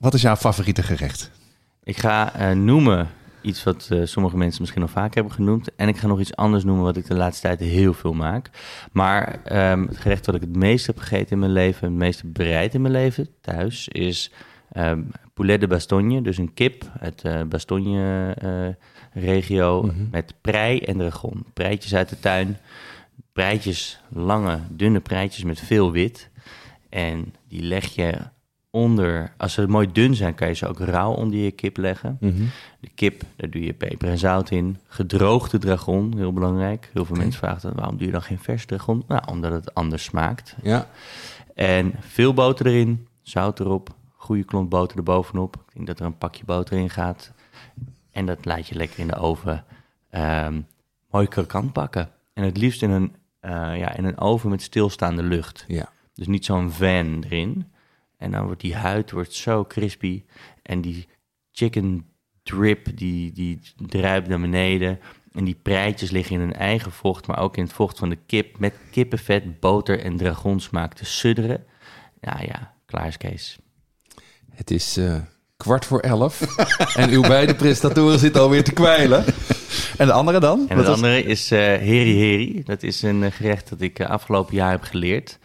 wat is jouw favoriete gerecht? Ik ga eh, noemen iets wat eh, sommige mensen misschien al vaak hebben genoemd. En ik ga nog iets anders noemen wat ik de laatste tijd heel veel maak. Maar ehm, het gerecht dat ik het meest heb gegeten in mijn leven, het meest bereid in mijn leven thuis, is ehm, poulet de Bastogne. Dus een kip uit de Bastogne-regio Mhm. met prei en dragon. Preitjes uit de tuin. Preitjes, lange, dunne preitjes met veel wit. En die leg je onder, als ze mooi dun zijn, kan je ze ook rauw onder je kip leggen. Mhm. De kip, daar doe je peper en zout in. Gedroogde dragon, heel belangrijk. Heel veel mensen vragen dan, waarom doe je dan geen vers dragon? Nou, omdat het anders smaakt. Ja, En veel boter erin, zout erop, goede klont boter erbovenop. Ik denk dat er een pakje boter in gaat. En dat laat je lekker in de oven ehm, mooi krokant bakken. En het liefst in een, eh, ja, in een oven met stilstaande lucht. ja. Dus niet zo'n van erin. En dan wordt die huid wordt zo crispy. En die chicken drip, die, die druipt naar beneden. En die preitjes liggen in hun eigen vocht, maar ook in het vocht van de kip. Met kippenvet, boter en dragonsmaak te sudderen. Ja, ja, klaar is Kees. Het is eh, kwart voor elf en uw beide presentatoren zitten alweer te kwijlen. En de andere dan? En was- andere is eh heri heri. Dat is een eh, gerecht dat ik afgelopen jaar heb geleerd.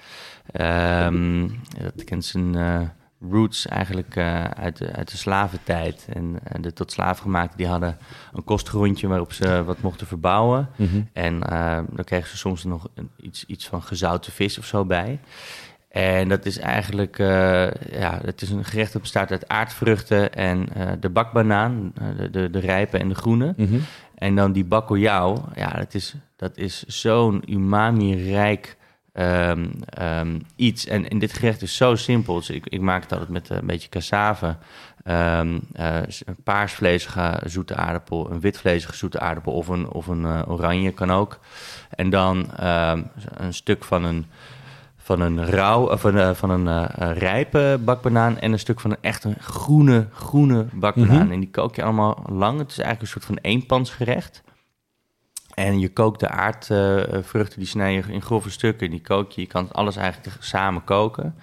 Ehm, dat kent zijn eh, roots eigenlijk eh, uit, de, uit de slaventijd. En eh, de tot slaafgemaakten die hadden een kostgrondje waarop ze wat mochten verbouwen. En eh, dan kregen ze soms nog een, iets, iets van gezouten vis of zo bij. En dat is eigenlijk ja, het is een gerecht dat bestaat uit aardvruchten en de bakbanaan, de, de, de rijpe en de groene. Mhm. En dan die bakojao, ja, dat is, dat is zo'n umami-rijk ehm, ehm, iets. En, en dit gerecht is zo simpel. Dus ik, ik maak het altijd met eh, een beetje cassave, ehm, eh, een paarsvleesige zoete aardappel, een witvleesige zoete aardappel of een, of een eh, oranje kan ook. En dan een stuk van een van een rauw, of een, van een rijpe bakbanaan en een stuk van een echt een groene, groene bakbanaan. Mhm. En die kook je allemaal lang. Het is eigenlijk een soort van eenpansgerecht. En je kookt de aardvruchten, die snij je in grove stukken. Die kook je, je kan alles eigenlijk samen koken.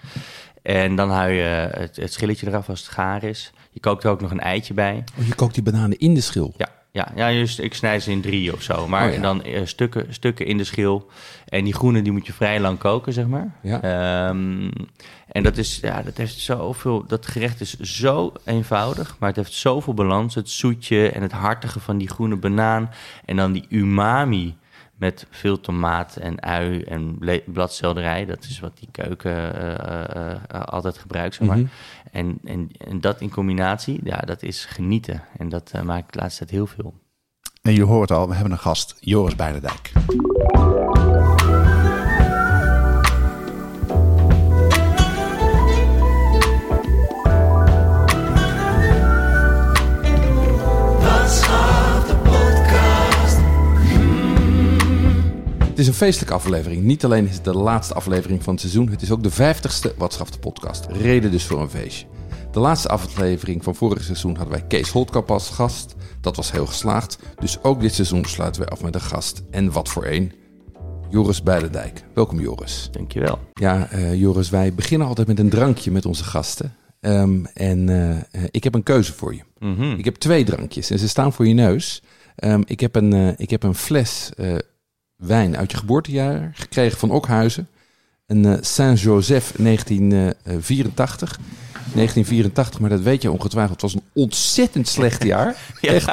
En dan hou je het, het schilletje eraf als het gaar is. Je kookt er ook nog een eitje bij. Oh, je kookt die bananen in de schil. Ja, ja, ja just, ik snij ze in drie of zo. Maar Oh ja. dan eh, stukken, stukken in de schil. En die groene die moet je vrij lang koken, zeg maar. Ja. Ehm, en dat is, ja, dat heeft zoveel. Dat gerecht is zo eenvoudig, maar het heeft zoveel balans. Het zoetje en het hartige van die groene banaan. En dan die umami met veel tomaat en ui en bladselderij. Dat is wat die keuken eh, eh, altijd gebruikt, zeg maar. Mhm. En, en, en dat in combinatie, ja, dat is genieten. En dat eh, maak ik de laatste tijd heel veel. En je hoort al, we hebben een gast, Joris Beidendijk. Het is een feestelijke aflevering. Niet alleen is het de laatste aflevering van het seizoen, het is ook de vijftigste Wat Schaft de podcast. Reden dus voor een feestje. De laatste aflevering van vorig seizoen hadden wij Kees Holtkamp als gast. Dat was heel geslaagd. Dus ook dit seizoen sluiten wij af met een gast. En wat voor een? Joris Beidendijk. Welkom Joris. Dankjewel. Ja, eh, Joris, wij beginnen altijd met een drankje met onze gasten. Ehm, en eh, ik heb een keuze voor je. Mhm. Ik heb twee drankjes en ze staan voor je neus. Ehm, ik, heb een, eh, ik heb een fles wijn uit je geboortejaar gekregen van Okhuizen. Een eh, Saint-Joseph 1984. 1984, maar dat weet je ongetwijfeld. Het was een ontzettend slecht jaar. Echt,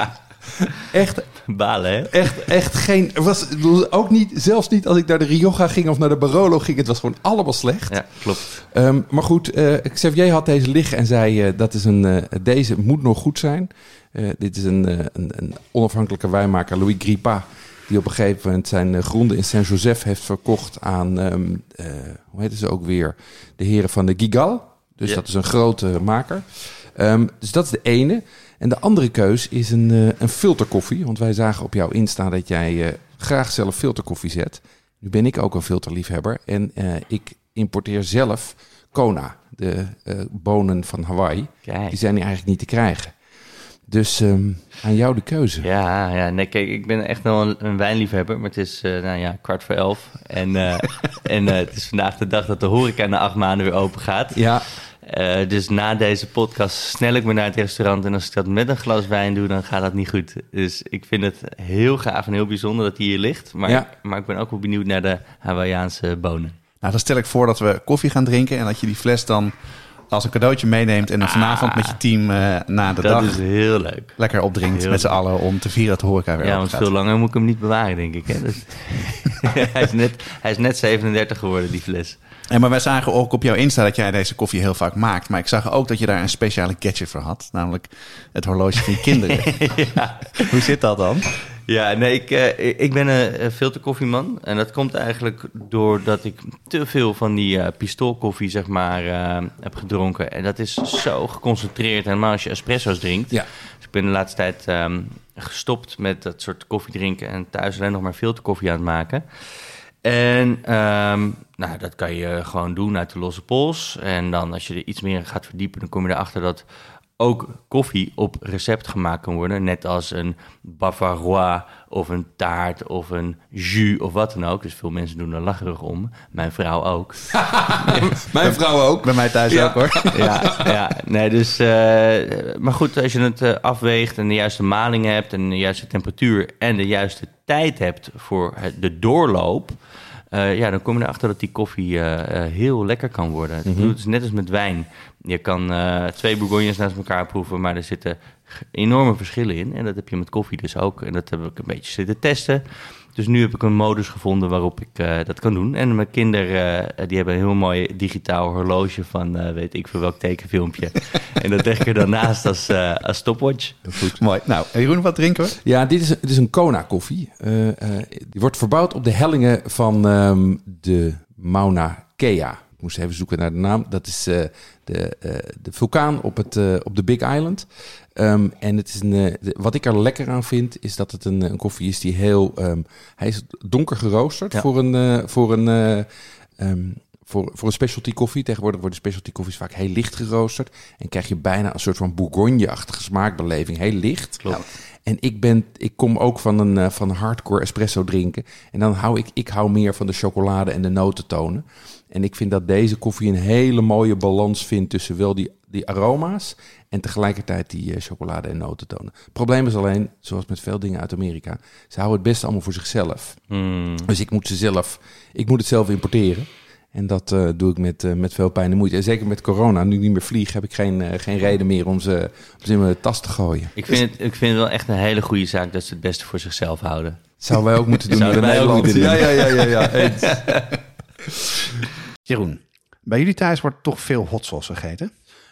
echt, Balen, hè? echt, echt geen... Was, ook niet, zelfs niet als ik naar de Rioja ging of naar de Barolo ging. Het was gewoon allemaal slecht. Ja, klopt. Ehm, maar goed, eh, Xavier had deze liggen en zei eh, dat is een, eh, deze moet nog goed zijn. Eh, dit is een, eh, een, een onafhankelijke wijnmaker, Louis Gripa, die op een gegeven moment zijn eh, gronden in Saint-Joseph heeft verkocht aan, ehm, eh, hoe heet ze ook weer, de heren van de Gigal. Dus dat is een grote maker. Ehm, dus dat is de ene. En de andere keus is een, eh, een filterkoffie. Want wij zagen op jouw Insta dat jij graag zelf filterkoffie zet. Nu ben ik ook een filterliefhebber. En ik importeer zelf Kona, de bonen van Hawaii. Kijk. Die zijn hier eigenlijk niet te krijgen. Dus ehm, aan jou de keuze. Ja, ja, nee, kijk, ik ben echt wel een, een wijnliefhebber, maar het is, eh, nou ja, kwart voor elf. En, eh, en eh, het is vandaag de dag dat de horeca na acht maanden weer open gaat. Ja, Eh, dus na deze podcast snel ik me naar het restaurant. En als ik dat met een glas wijn doe, dan gaat dat niet goed. Dus ik vind het heel gaaf en heel bijzonder dat hij hier ligt. Maar, Ja. maar ik ben ook wel benieuwd naar de Hawaiiaanse bonen. Nou, dan stel ik voor dat we koffie gaan drinken en dat je die fles dan als een cadeautje meeneemt en dan vanavond met je team eh, na de dat dag is heel leuk. lekker opdrinkt Heel met z'n allen om te vieren dat de horeca weer Ja, want gaat. veel langer moet ik hem niet bewaren, denk ik. Hè? Dat- hij, is net, hij is net 37 geworden, die fles. En maar wij zagen ook op jouw Insta dat jij deze koffie heel vaak maakt. Maar ik zag ook dat je daar een speciale gadget voor had. Namelijk het horloge van je kinderen. Hoe zit dat dan? Ja, nee, ik, eh, ik ben een filterkoffieman. En dat komt eigenlijk doordat ik te veel van die eh, pistoolkoffie, zeg maar, eh, heb gedronken. En dat is zo geconcentreerd, helemaal als je espresso's drinkt. Ja. Dus ik ben de laatste tijd ehm, gestopt met dat soort koffie drinken en thuis alleen nog maar filterkoffie aan het maken. En ehm, nou, dat kan je gewoon doen uit de losse pols. En dan als je er iets meer gaat verdiepen, dan kom je erachter dat ook koffie op recept gemaakt kan worden. Net als een bavarois of een taart of een jus of wat dan ook. Dus veel mensen doen er lacherig om. Mijn vrouw ook. mijn vrouw ook. Bij mij thuis Ja. ook hoor. ja, ja, nee, dus. eh, maar goed, als je het eh, afweegt en de juiste maling hebt en de juiste temperatuur en de juiste tijd hebt voor de doorloop. Eh, ja, dan kom je erachter dat die koffie eh, eh, heel lekker kan worden. Bedoel, Het is net als met wijn. Je kan twee bourgognes naast elkaar proeven, maar er zitten enorme verschillen in. En dat heb je met koffie dus ook. En dat heb ik een beetje zitten testen. Dus nu heb ik een modus gevonden waarop ik eh, dat kan doen. En mijn kinderen, eh, die hebben een heel mooi digitaal horloge van eh, weet ik veel welk tekenfilmpje. en dat leg ik er dan naast als, eh, als stopwatch. Mooi. Nou, Jeroen, wat drinken we? Ja, dit is, dit is een Kona koffie. Eh, eh, die wordt verbouwd op de hellingen van ehm, de Mauna Kea. Ik moest even zoeken naar de naam. Dat is eh, de, eh, de vulkaan op, het, op de Big Island. Ehm, en het is een, eh, wat ik er lekker aan vind, is dat het een, een koffie is die heel... ehm, hij is donker geroosterd Ja. voor een... eh, voor een eh, ehm, voor, voor een specialty koffie. Tegenwoordig worden specialty koffies vaak heel licht geroosterd. En krijg je bijna een soort van Bourgogne-achtige smaakbeleving. Heel licht. Klopt. En ik, ben, ik kom ook van een eh, van hardcore espresso drinken. En dan hou ik, ik hou meer van de chocolade en de notentonen. En ik vind dat deze koffie een hele mooie balans vindt tussen wel die, die aroma's en tegelijkertijd die eh, chocolade en notentonen. Het probleem is alleen, zoals met veel dingen uit Amerika, ze houden het best allemaal voor zichzelf. Hmm. Dus ik moet ze zelf, ik moet het zelf importeren. En dat eh, doe ik met, eh, met veel pijn en moeite. En zeker met corona, nu ik niet meer vlieg, heb ik geen, eh, geen reden meer om ze, om ze in mijn tas te gooien. Ik, vind het, ik vind het wel echt een hele goede zaak dat ze het beste voor zichzelf houden. Zouden wij ook moeten doen Zouden wij ook Nederland. moeten doen. Ja, ja, ja, ja, ja. eens. Jeroen, bij jullie thuis wordt toch veel hot sauce gegeten?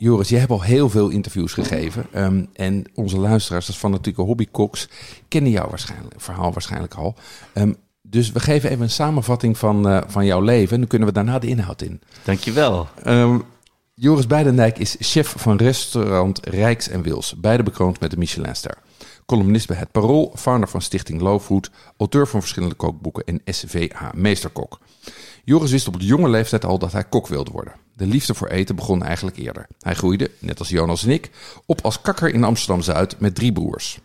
Joris, je hebt al heel veel interviews gegeven. Ehm, en onze luisteraars, van natuurlijk hobbykoks, kennen jouw waarschijnlijk, verhaal waarschijnlijk al. Ehm, dus we geven even een samenvatting van, eh, van jouw leven. En dan kunnen we daarna de inhoud in. Dankjewel. Ehm, Joris Beidendijk is chef van restaurant Rijks en Wils. Beide bekroond met de Michelinster. Columnist bij Het Parool, founder van Stichting Low Food, auteur van verschillende kookboeken en SVH Meesterkok. Joris wist op de jonge leeftijd al dat hij kok wilde worden. De liefde voor eten begon eigenlijk eerder. Hij groeide, net als Jonas en ik, op als kakker in Amsterdam-Zuid met drie broers.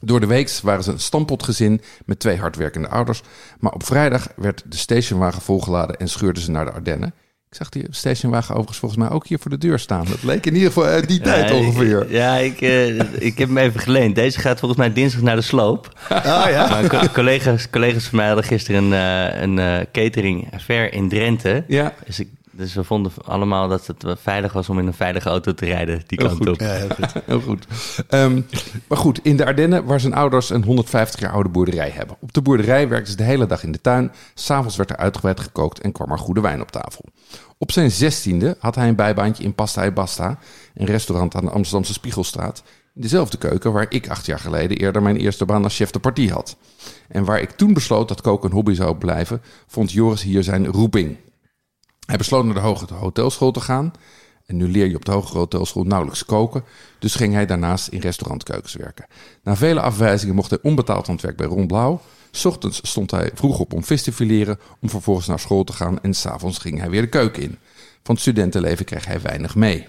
Door de week waren ze een stampotgezin met twee hardwerkende ouders. Maar op vrijdag werd de stationwagen volgeladen en scheurden ze naar de Ardennen. Ik zag die stationwagen overigens volgens mij ook hier voor de deur staan. Dat leek in ieder geval uit die tijd ongeveer. Ja, ik, eh, ik heb hem even geleend. Deze gaat volgens mij dinsdag naar de sloop. Oh ja? Maar co- collega's, collega's van mij hadden gisteren een, eh, een eh, catering ver in Drenthe. Ja, Dus, ik, dus we vonden allemaal dat het veilig was om in een veilige auto te rijden die Heel kant goed. op. Ja, heel goed. heel goed. Ehm, maar goed, in de Ardennen, waar zijn ouders een 150 jaar oude boerderij hebben. Op de boerderij werkten ze de hele dag in de tuin. S'avonds werd er uitgebreid gekookt en kwam er goede wijn op tafel. Op zijn zestiende had hij een bijbaantje in Pasta e Basta, een restaurant aan de Amsterdamse Spiegelstraat. In dezelfde keuken waar ik acht jaar geleden eerder mijn eerste baan als chef de partie had. En waar ik toen besloot dat koken een hobby zou blijven, vond Joris hier zijn roeping. Hij besloot naar de hogere hotelschool te gaan. En nu leer je op de hogere hotelschool nauwelijks koken. Dus ging hij daarnaast in restaurantkeukens werken. Na vele afwijzingen mocht hij onbetaald aan het werk bij Ron Blauw. ochtends stond hij vroeg op om vis te fileren, om vervolgens naar school te gaan. En s'avonds ging hij weer de keuken in. Van het studentenleven kreeg hij weinig mee.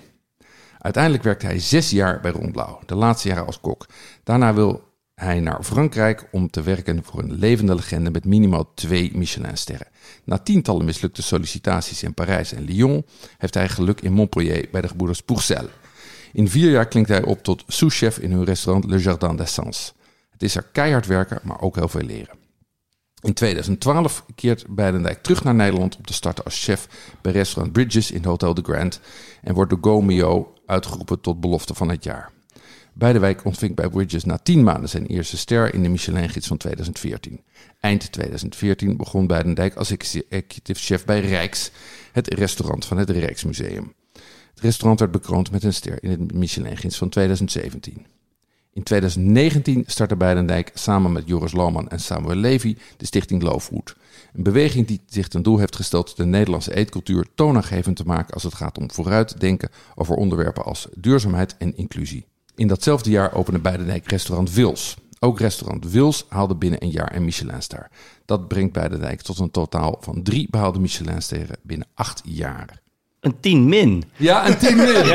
Uiteindelijk werkte hij zes jaar bij Ron Blauw, de laatste jaren als kok. Daarna wil hij naar Frankrijk om te werken voor een levende legende met minimaal twee Michelinsterren. Na tientallen mislukte sollicitaties in Parijs en Lyon heeft hij geluk in Montpellier bij de gebroeders Pourcel. In vier jaar klinkt hij op tot souschef in hun restaurant Le Jardin d'Essence. Het is er keihard werken, maar ook heel veel leren. In 2012 keert Beidendijk terug naar Nederland om te starten als chef bij restaurant Bridges in Hotel de Grand en wordt door Gomeo uitgeroepen tot belofte van het jaar. Beidewijk ontving bij Bridges na 10 maanden zijn eerste ster in de Michelin-gids van 2014. Eind 2014 begon Beidendijk als executive chef bij Rijks, het restaurant van het Rijksmuseum. Het restaurant werd bekroond met een ster in het Michelin-gids van 2017. In 2019 startte Beidendijk samen met Joris Lohman en Samuel Levy de stichting Loofwood. Een beweging die zich ten doel heeft gesteld de Nederlandse eetcultuur toonaangevend te maken als het gaat om vooruitdenken over onderwerpen als duurzaamheid en inclusie. In datzelfde jaar opende Beidendijk restaurant Wils. Ook restaurant Wils haalde binnen een jaar een Michelinster. Dat brengt Beidendijk tot een totaal van drie behaalde Michelinsterren binnen acht jaar. Een 10 min. Ja, een tien meer.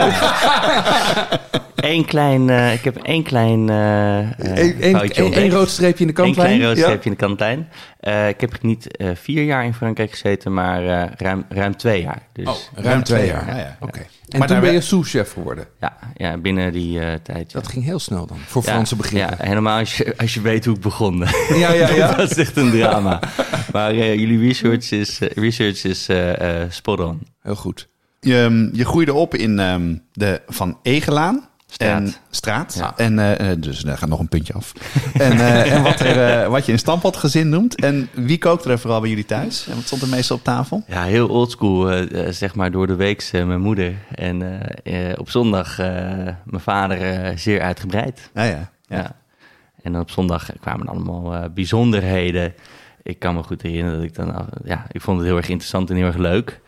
Eén klein, eh, ik heb één klein eh eh, Eén rood streepje in de Eén kantlijn. klein rood Ja. streepje in de kantlijn. Eh, ik heb niet eh, vier jaar in Frankrijk gezeten, maar eh, ruim, ruim twee jaar. Dus Oh, ruim twee jaar. Ja, ja. Oké. En Maar toen ben je sous-chef geworden. ja, ja, binnen die eh, tijd. ja. Dat ging heel snel dan, voor Ja, Franse begrippen. Ja, helemaal als je, als je weet hoe ik begon. Ja, ja, ja. dat is echt een drama. maar eh, jullie research is, eh, research is eh, eh, spot on. Heel goed. Je, ehm, je groeide op in ehm, de Van Egelaan. Straat. En, straat. Ja. En eh, eh, dus daar gaat nog een puntje af. en eh, en wat, er, wat je een stampotgezin noemt. En wie kookte er vooral bij jullie thuis? En wat stond er meestal op tafel? Ja, heel oldschool, zeg maar door de week mijn moeder. En op zondag mijn vader zeer uitgebreid. Ja, ja. Ja. En op zondag kwamen allemaal bijzonderheden. Ik kan me goed herinneren dat ik dan... Ja, ik vond het heel erg interessant en heel erg leuk.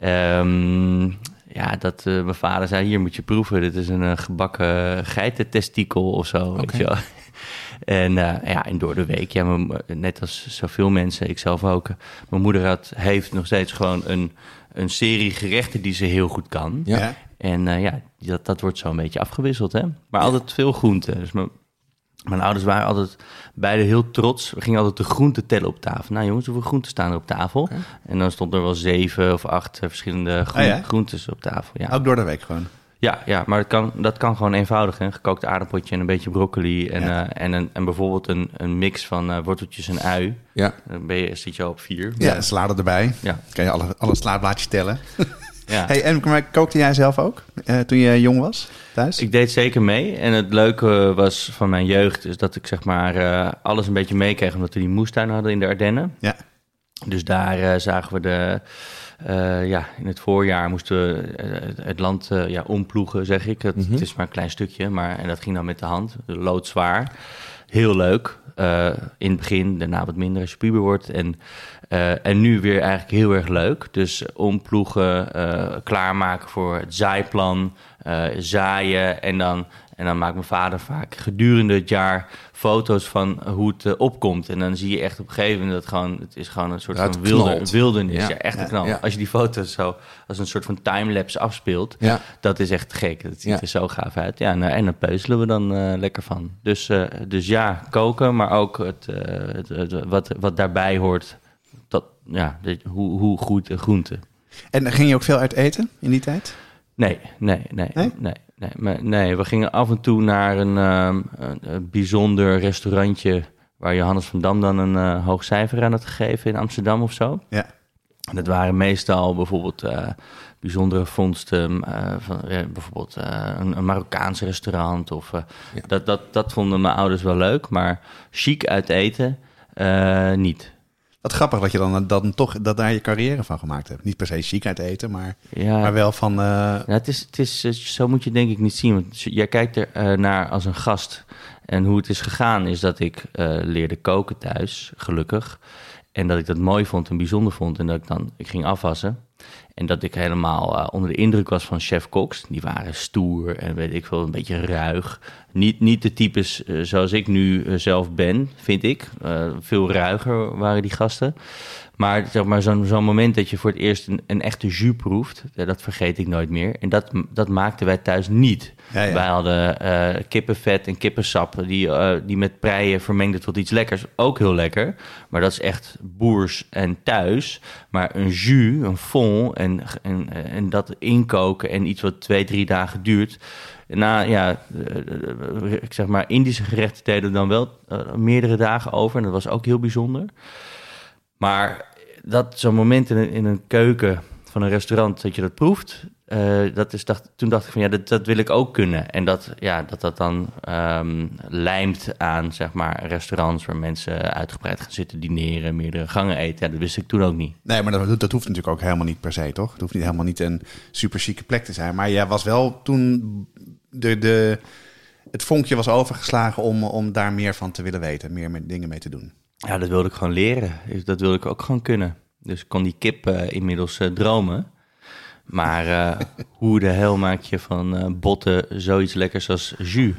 Ehm, ja, dat eh, mijn vader zei, hier moet je proeven. Dit is een eh, gebakken geitentestikel of zo, weet je wel. En eh, ja, en door de week, ja, mijn- net als zoveel mensen, ik zelf ook. eh, Mijn moeder had, heeft nog steeds gewoon een, een serie gerechten die ze heel goed kan. Ja. En eh, ja, dat, dat wordt zo een beetje afgewisseld, hè. Maar altijd veel groenten. Dus mijn, mijn ouders waren altijd beide heel trots. We gingen altijd de groenten tellen op tafel. Nou jongens, hoeveel groenten staan er op tafel? En dan stond er wel zeven of acht eh, verschillende groen, Ah, ja? groentes op tafel. Ja, Ook door de week gewoon. ja, ja maar dat kan, dat kan gewoon eenvoudig. Hè? Gekookt aardappeltje en een beetje broccoli. En, Ja. eh, en, een, en bijvoorbeeld een, een mix van eh, worteltjes en ui. Ja. Dan ben je, zit je al op vier. Ja, salade erbij. Ja. Kan je alle, alle slaatblaadjes tellen. ja. Hey, en maar kookte jij zelf ook eh, toen je jong was thuis? Ik deed zeker mee. En het leuke was van mijn jeugd... is dat ik zeg maar eh, alles een beetje meekreeg... omdat we die moestuin hadden in de Ardennen. Ja. Dus daar eh, zagen we de... ja, in het voorjaar moesten we het land ja, omploegen, zeg ik. Het, Mhm. het is maar een klein stukje, maar en dat ging dan met de hand. Loodzwaar. Heel leuk. Eh, in het begin, daarna wat minder als je puber wordt. En, eh, en nu weer eigenlijk heel erg leuk. Dus omploegen, eh, klaarmaken voor het zaaiplan, zaaien. En dan, en dan maakt mijn vader vaak gedurende het jaar foto's van hoe het eh, opkomt. En dan zie je echt op een gegeven moment dat gewoon, het is gewoon een soort Ja, van wildernis. Ja. Ja, echt een knal. ja. Als je die foto's zo als een soort van timelapse afspeelt, Ja. dat is echt gek. Dat ziet Ja. er zo gaaf uit. Ja, en, eh, en daar peuzelen we dan eh, lekker van. Dus, eh, dus ja, koken, maar ook het, eh, het, het- wat, wat daarbij hoort. Dat, ja, dit- hoe, hoe goed de groente. En ging je ook veel uit eten in die tijd? Nee, nee, nee, Nee? nee. Nee, maar- nee, we gingen af en toe naar een, ehm, een, een bijzonder restaurantje waar Johannes van Dam dan een eh, hoog cijfer aan had gegeven in Amsterdam of zo. Ja. En Dat waren meestal bijvoorbeeld eh, bijzondere vondsten, eh, van, bijvoorbeeld een, een Marokkaans restaurant. Of, Ja. dat, dat, dat vonden mijn ouders wel leuk, maar chic uit eten niet. Wat grappig dat je dan, dan toch dat daar je carrière van gemaakt hebt. Niet per se chic uit eten, maar, Ja, maar wel van... eh, Ja, het is, het is, eh, zo moet je denk ik niet zien. Want jij kijkt er eh, naar als een gast. En hoe het is gegaan is dat ik leerde koken thuis, gelukkig. En dat ik dat mooi vond en bijzonder vond. En dat ik dan, ik ging afwassen. En dat ik helemaal eh, onder de indruk was van chef-koks. Die waren stoer en weet ik veel, een beetje ruig. Niet, niet de types eh, zoals ik nu eh, zelf ben, vind ik. Veel ruiger waren die gasten. Maar zeg maar, zo'n zo'n moment dat je voor het eerst een, een echte jus proeft, eh, dat vergeet ik nooit meer. En dat, dat maakten wij thuis niet. Ja, ja. Wij hadden eh, kippenvet en kippensap die, eh, die met preien vermengden tot iets lekkers. Ook heel lekker. Maar dat is echt boers en thuis. Maar een jus, een fond en, en, en dat inkoken en iets wat twee, drie dagen duurt. Na, ja, ik zeg maar, Indische gerechten deden dan wel meerdere dagen over. En dat was ook heel bijzonder. Maar dat zo'n moment in een, in een keuken van een restaurant, dat je dat proeft, eh, dat is, toen dacht ik van ja, dat, dat wil ik ook kunnen. En dat ja, dat, dat dan ehm, lijmt aan zeg maar, restaurants waar mensen uitgebreid gaan zitten dineren, meerdere gangen eten. Ja, dat wist ik toen ook niet. Nee, maar dat, dat hoeft natuurlijk ook helemaal niet per se, toch? Het hoeft niet helemaal niet een super chique plek te zijn. Maar jij was wel toen de, de, het vonkje was overgeslagen om, om daar meer van te willen weten. Meer met dingen mee te doen. Ja, dat wilde ik gewoon leren. Dus Dat wilde ik ook gewoon kunnen. Dus ik kon die kip eh, inmiddels eh, dromen. Maar eh, hoe de hel maak je van botten zoiets lekkers als jus?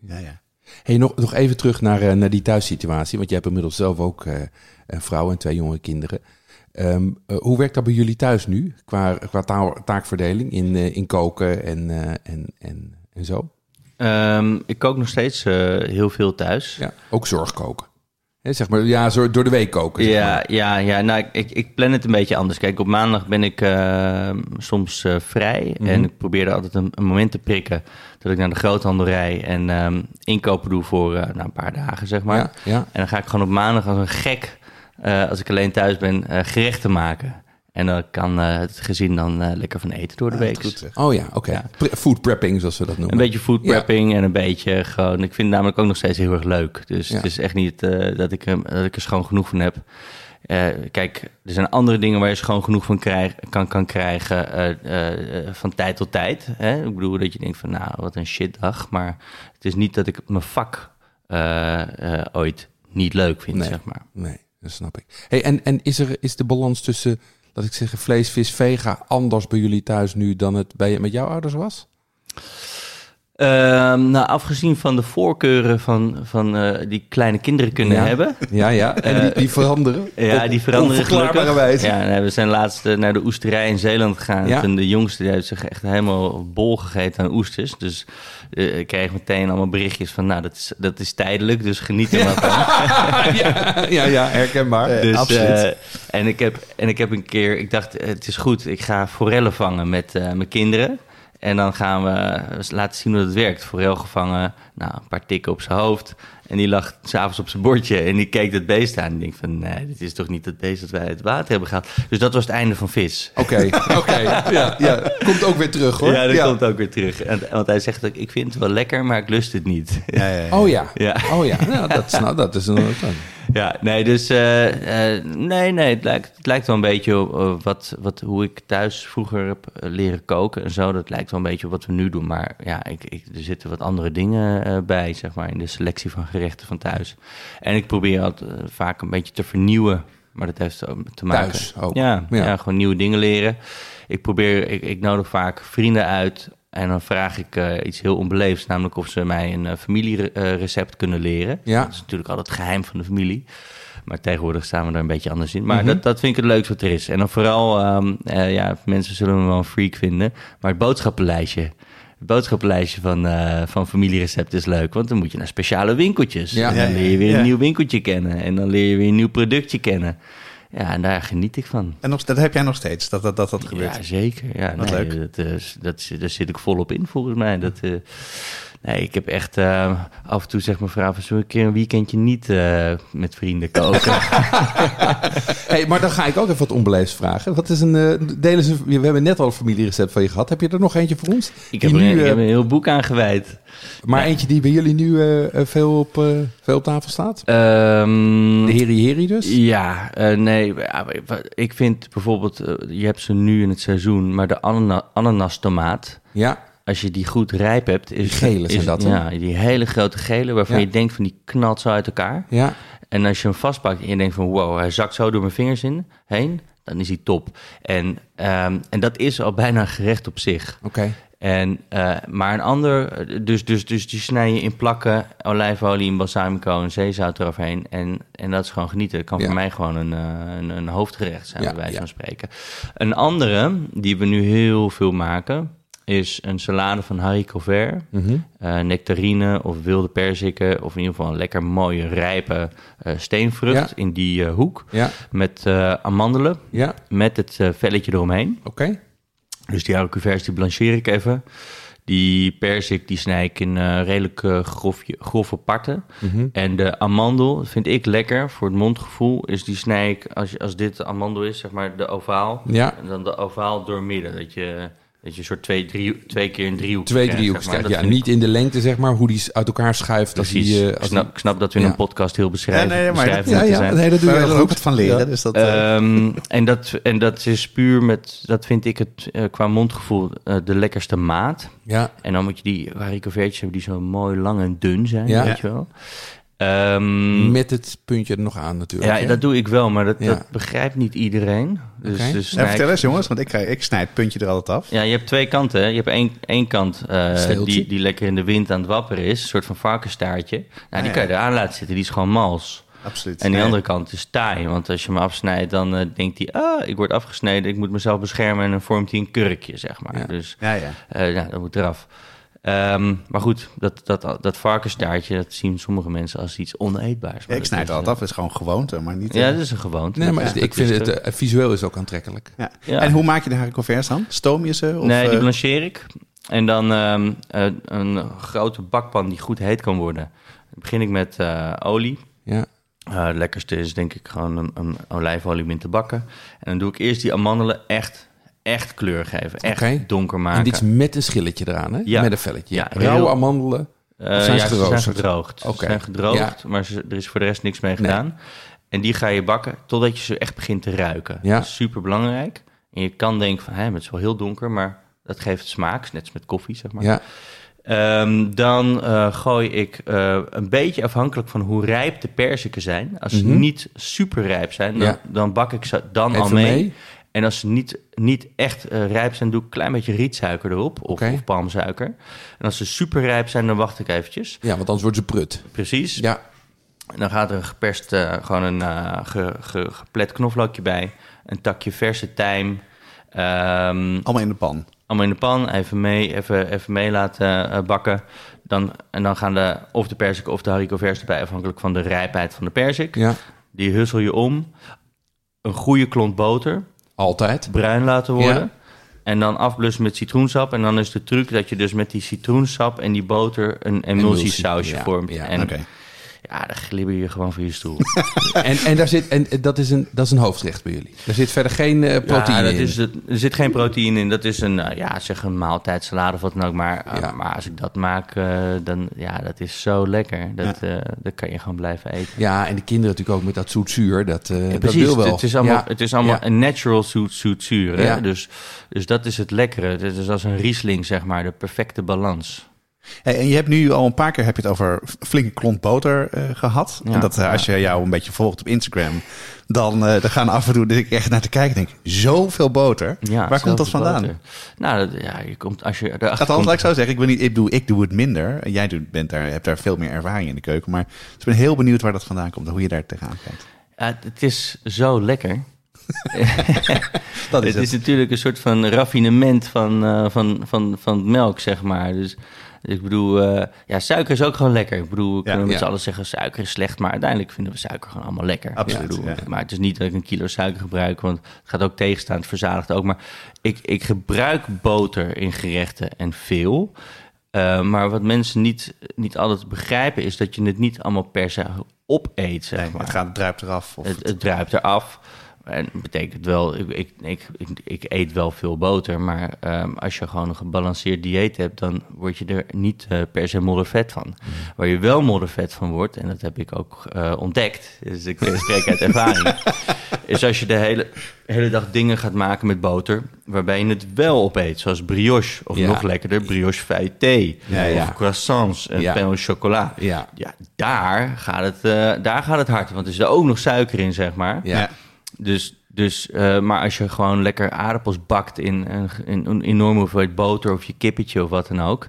Ja, ja. Hey, nog, nog even terug naar, naar die thuissituatie. Want jij hebt inmiddels zelf ook een vrouw en twee jonge kinderen. Ehm, eh, hoe werkt dat bij jullie thuis nu? Qua, qua ta- taakverdeling in, in koken en, en, en, en zo? Ehm, ik kook nog steeds heel veel thuis. Ja, ook zorgkoken. Hè, zeg maar, ja, zo door de week koken. zeg Ja, maar. ja, ja. Nou, ik- ik, plan het een beetje anders. Kijk, op maandag ben ik eh, soms eh, vrij. Mhm. En ik probeer er altijd een, een moment te prikken dat ik naar de groothandel rij en ehm, inkopen doe voor eh, nou, een paar dagen, zeg maar. Ja, ja. En dan ga ik gewoon op maandag als een gek, als ik alleen thuis ben, gerechten maken. En dan kan eh, het gezin dan eh, lekker van eten door de Ah, week. goed. Oh ja, oké. Ja. Pre- Food prepping, zoals we dat noemen. Een beetje food Ja. prepping en een beetje gewoon... Ik vind het namelijk ook nog steeds heel erg leuk. Dus Ja. het is echt niet eh, dat, ik, hem- dat ik er schoon genoeg van heb. Eh, kijk, er zijn andere dingen waar je schoon genoeg van krijg, kan, kan krijgen eh, eh, eh, van tijd tot tijd. Hè? Ik bedoel dat je denkt van, nou, wat een shitdag. Maar het is niet dat ik mijn vak eh, eh, ooit niet leuk vind, Nee. zeg maar. Nee, dat snap ik. Hey, en en is, er, is de balans tussen, laat ik zeggen, vlees, vis, vega anders bij jullie thuis nu dan het bij, met jouw ouders was? Ehm, nou, afgezien van de voorkeuren van, van, eh, die kleine kinderen kunnen Ja. hebben... Ja, ja. En die, die veranderen? Ja, die veranderen gelukkig. wijze. Ja, nee, we zijn laatst eh, naar de oesterij in Zeeland gegaan. Ja. En de jongste die heeft zich echt helemaal bol gegeten aan oesters. Dus eh, ik kreeg meteen allemaal berichtjes van... nou, dat is, dat is tijdelijk, dus geniet er maar van. ja, ja, herkenbaar. Eh, Dus, absoluut. eh, en, ik heb, en ik heb een keer... Ik dacht, eh, het is goed, ik ga forellen vangen met eh, mijn kinderen... En dan gaan we laten zien hoe dat werkt. Forel gevangen, nou, een paar tikken op zijn hoofd. En die lag s'avonds op zijn bordje en die keek dat beest aan. En ik denk van, nee, dit is toch niet het beest dat wij uit het water hebben gehaald. Dus dat was het einde van vis. Oké, oké. Ja, ja, komt ook weer terug hoor. Ja, dat komt ook weer terug. En, want hij zegt ook, ik vind het wel lekker, maar ik lust het niet. Ja. Oh ja. Ja. Oh ja, nou, dat, is, nou, dat is een... Ja, nee, dus eh, eh, nee, nee, het lijkt, het lijkt wel een beetje op eh, wat, wat, hoe ik thuis vroeger heb leren koken en zo. Dat lijkt wel een beetje op wat we nu doen. Maar ja, ik, ik, er zitten wat andere dingen bij, zeg maar, in de selectie van gerechten van thuis. En ik probeer eh, vaak een beetje te vernieuwen. Maar dat heeft te maken. Thuis ook. Ja, Ja. ja. gewoon nieuwe dingen leren. Ik probeer, ik, ik nodig vaak vrienden uit. En dan vraag ik eh, iets heel onbeleefds, namelijk of ze mij een eh, familierecept kunnen leren. Ja. Dat is natuurlijk altijd het geheim van de familie. Maar tegenwoordig staan we er een beetje anders in. Maar Mhm. dat, dat vind ik het leukste wat er is. En dan vooral, ehm, eh, ja, mensen zullen me wel een freak vinden. Maar het boodschappenlijstje. Het boodschappenlijstje van, eh van familierecept is leuk. Want dan moet je naar speciale winkeltjes. Ja. En dan leer je weer ja. een nieuw winkeltje kennen. En dan leer je weer een nieuw productje kennen. Ja, en daar geniet ik van. En nog, dat heb jij nog steeds, dat dat, dat, dat gebeurt. Ja, zeker. Ja, Wat nee, leuk. Dat, dat, daar zit ik volop in, volgens mij. Dat, eh, nee, ik heb echt eh, af en toe zeg mijn vrouw... van, zullen we een keer een weekendje niet eh, met vrienden koken? Hey, maar dan ga ik ook even wat onbeleefd vragen. Wat is een, eh, delen ze, we hebben net al een familierecept van je gehad. Heb je er nog eentje voor ons? ik heb, nu, een- ik heb een heel boek aan gewijd. maar eentje die bij jullie nu veel, op, veel op tafel staat? Ehm, De Heri Heri dus? Ja, nee. wat- Ik vind bijvoorbeeld, je hebt ze nu in het seizoen, maar de anana ananastomaat, Ja, als je die goed rijp hebt, is Die gele zijn is- dat, hè? Ja, die hele grote gele, waarvan Ja. je denkt van die knalt zo uit elkaar. ja. En als je hem vastpakt en je denkt van wow, hij zakt zo door mijn vingers in, heen, dan is hij top. En, ehm, en dat is al bijna een gerecht op zich. Oké. En, eh, maar een ander, dus, dus, dus die snij je in plakken, olijfolie, in balsamico en zeezout eroverheen. En, en dat is gewoon genieten. Het kan Ja. voor mij gewoon een, eh, een, een hoofdgerecht zijn, Ja, bij wijze ja. van spreken. Een andere, die we nu heel veel maken, is een salade van haricot. Mhm. eh, nectarine of wilde perziken, of in ieder geval een lekker mooie, rijpe eh, steenvrucht Ja. in die eh, hoek. Ja, Met amandelen, ja. met het velletje eromheen. Oké. Dus die haricot verts, die blancheer ik even. Die perzik, die snij ik in redelijk grofje, grove parten. Mhm. En de amandel, vind ik lekker voor het mondgevoel, is die snij ik, als, als dit de amandel is, zeg maar de ovaal. Ja. En dan de ovaal doormidden, dat je, dat je een soort twee, drie, twee keer een driehoek Twee zeg maar. ja, niet in de lengte, zeg maar, hoe die uit elkaar schuift. Als Precies. die, eh, ik, als snap, ik snap dat we in Ja. een podcast heel beschrijven, Ja, nee, maar dat- ja, ja, zijn. nee, dat doe Daar je er ook goed. wat van leren. Ja. Dus dat, eh, Ehm, en, dat, en dat is puur met, dat vind ik het eh, qua mondgevoel de lekkerste maat. Ja, En dan moet je die haricots hebben die zo mooi lang en dun zijn, Ja. weet je wel. Ehm, met het puntje er nog aan natuurlijk. ja, hè? dat doe ik wel, maar dat, Ja. dat begrijpt niet iedereen. Dus, dus ja, vertel eens jongens, want ik, ik snijd het puntje er altijd af. Ja, je hebt twee kanten. Hè. Je hebt één, één kant eh, die, die lekker in de wind aan het wapperen is. Een soort van varkenstaartje. Nou, die ja. kan je eraan laten zitten. Die is gewoon mals. Absoluut. En die Nee. andere kant is taai. Want als je hem afsnijdt, dan eh, denkt hij... Ah, ik word afgesneden, ik moet mezelf beschermen. En dan vormt hij een kurkje, zeg maar. Ja. Dus Ja, ja. eh, ja, dat moet eraf. Ehm, maar goed, dat, dat, dat varkenstaartje, dat zien sommige mensen als iets oneetbaars. Ja, ik snijd het altijd af. Het is gewoon gewoonte, maar niet... eh, Ja, eh, dat is een gewoonte. Nee, maar Ja, ik vind het eh, visueel is ook aantrekkelijk. ja. Ja. En hoe maak je de haricot verts dan? Stoom je ze? Of, nee, die eh, blancheer ik. En dan ehm, eh, een grote bakpan die goed heet kan worden. Dan begin ik met eh, olie. Ja, Eh, het lekkerste is denk ik gewoon een, een olijfolie om in te bakken. En dan doe ik eerst die amandelen echt, echt kleur geven. Echt donker maken. en dit is met een schilletje eraan, hè? Ja. Met een velletje. Ja, Rauwe heel- amandelen. Of zijn ze ja, geroosterd? zijn gedroogd. Ze zijn gedroogd, Ja. maar ze- er is voor de rest niks mee Nee. gedaan. En die ga je bakken totdat je ze echt begint te ruiken. Ja. Dat is super belangrijk. En je kan denken van, hé, het is wel heel donker, maar dat geeft smaak. Net als met koffie, zeg maar. Ja, Ehm, dan eh, gooi ik eh, een beetje afhankelijk van hoe rijp de perziken zijn. Als ze Mhm. niet super rijp zijn, dan, Ja. dan bak ik ze dan al mee. En als ze niet, niet echt eh, rijp zijn, doe ik een klein beetje rietsuiker erop. Of, Oké. of palmsuiker. En als ze super rijp zijn, dan wacht ik eventjes. Ja, want anders wordt ze prut. Precies. Ja, En dan gaat er een geperst, eh, gewoon een eh, ge, ge- geplet knoflookje bij. Een takje verse tijm. Ehm, Allemaal in de pan. allemaal in de pan, even mee, even, even mee laten bakken. Dan, en dan gaan de, of de persik of de haricot vers erbij, afhankelijk van de rijpheid van de persik. ja, Die hussel je om. Een goede klont boter, altijd. bruin laten worden. Ja. En dan afblussen met citroensap. En dan is de truc dat je dus met die citroensap en die boter een emulsiesausje vormt. ja, en Oké. Ja, dan glibber je gewoon van je stoel. En, en, daar zit, en dat, is een, dat is een hoofdrecht bij jullie. Er zit verder geen eh, proteïne ja, dat in. is het, er zit geen proteïne in. Dat is een, eh, ja, zeg een maaltijdsalade of wat dan ook. Maar, eh, Ja. maar als ik dat maak, dan, ja, dat is zo lekker. Dat, dat kan je gewoon blijven eten. Ja, en de kinderen natuurlijk ook met dat zoet-zuur. Dat, Ja, dat wil wel. het is allemaal, het is allemaal een natural zoet, zoet zuur. Hè? Dus, dus dat is het lekkere. Het is als een Riesling, zeg maar, de perfecte balans. Hey, en je hebt nu al een paar keer heb je het over flinke klont boter eh, gehad. Ja. en dat eh, als je jou een beetje volgt op Instagram, dan, eh dan gaan af en toe dat ik echt naar te kijken denk, zoveel boter. Ja, Waar komt dat vandaan? boter. Nou, dat, ja, je komt als je erachter Althans, komt- laat ik zo zeggen, ik, ben niet, ik, doe, ik doe het minder. En Jij doet, bent daar, hebt daar veel meer ervaring in de keuken. Maar dus ik ben heel benieuwd waar dat vandaan komt en hoe je daar tegenaan kijkt. Ja, het is zo lekker. Dat is het het. is natuurlijk een soort van raffinement van, eh, van, van, van melk, zeg maar. Dus ik bedoel, eh, ja, suiker is ook gewoon lekker. Ik bedoel, we kunnen met ja. z'n allen zeggen suiker is slecht, maar uiteindelijk vinden we suiker gewoon allemaal lekker. Absoluut, bedoel, ja. Maar het is niet dat ik een kilo suiker gebruik, want het gaat ook tegenstaan, het verzadigt ook. Maar ik, ik gebruik boter in gerechten en veel. Eh, maar wat mensen niet, niet altijd begrijpen, is dat je het niet allemaal per se opeet, zeg Nee, maar. het gaat, het druipt eraf. Of Het, het druipt eraf. En dat betekent wel, ik, ik, ik, ik, eet wel veel boter, maar ehm, als je gewoon een gebalanceerd dieet hebt, dan word je er niet eh, per se moddervet van. Waar je wel moddervet van wordt, en dat heb ik ook eh, ontdekt, dus ik spreek uit ervaring, is als je de hele, hele dag dingen gaat maken met boter, waarbij je het wel opeet, zoals brioche, of Ja. nog lekkerder, brioche ja. of croissants en pain au chocolat. Ja. Ja, daar gaat het, eh, daar gaat het hard. Want er is er ook nog suiker in, zeg maar. Ja. Dus, dus eh, maar als je gewoon lekker aardappels bakt in, een- in een enorme hoeveelheid boter of je kippetje of wat dan ook,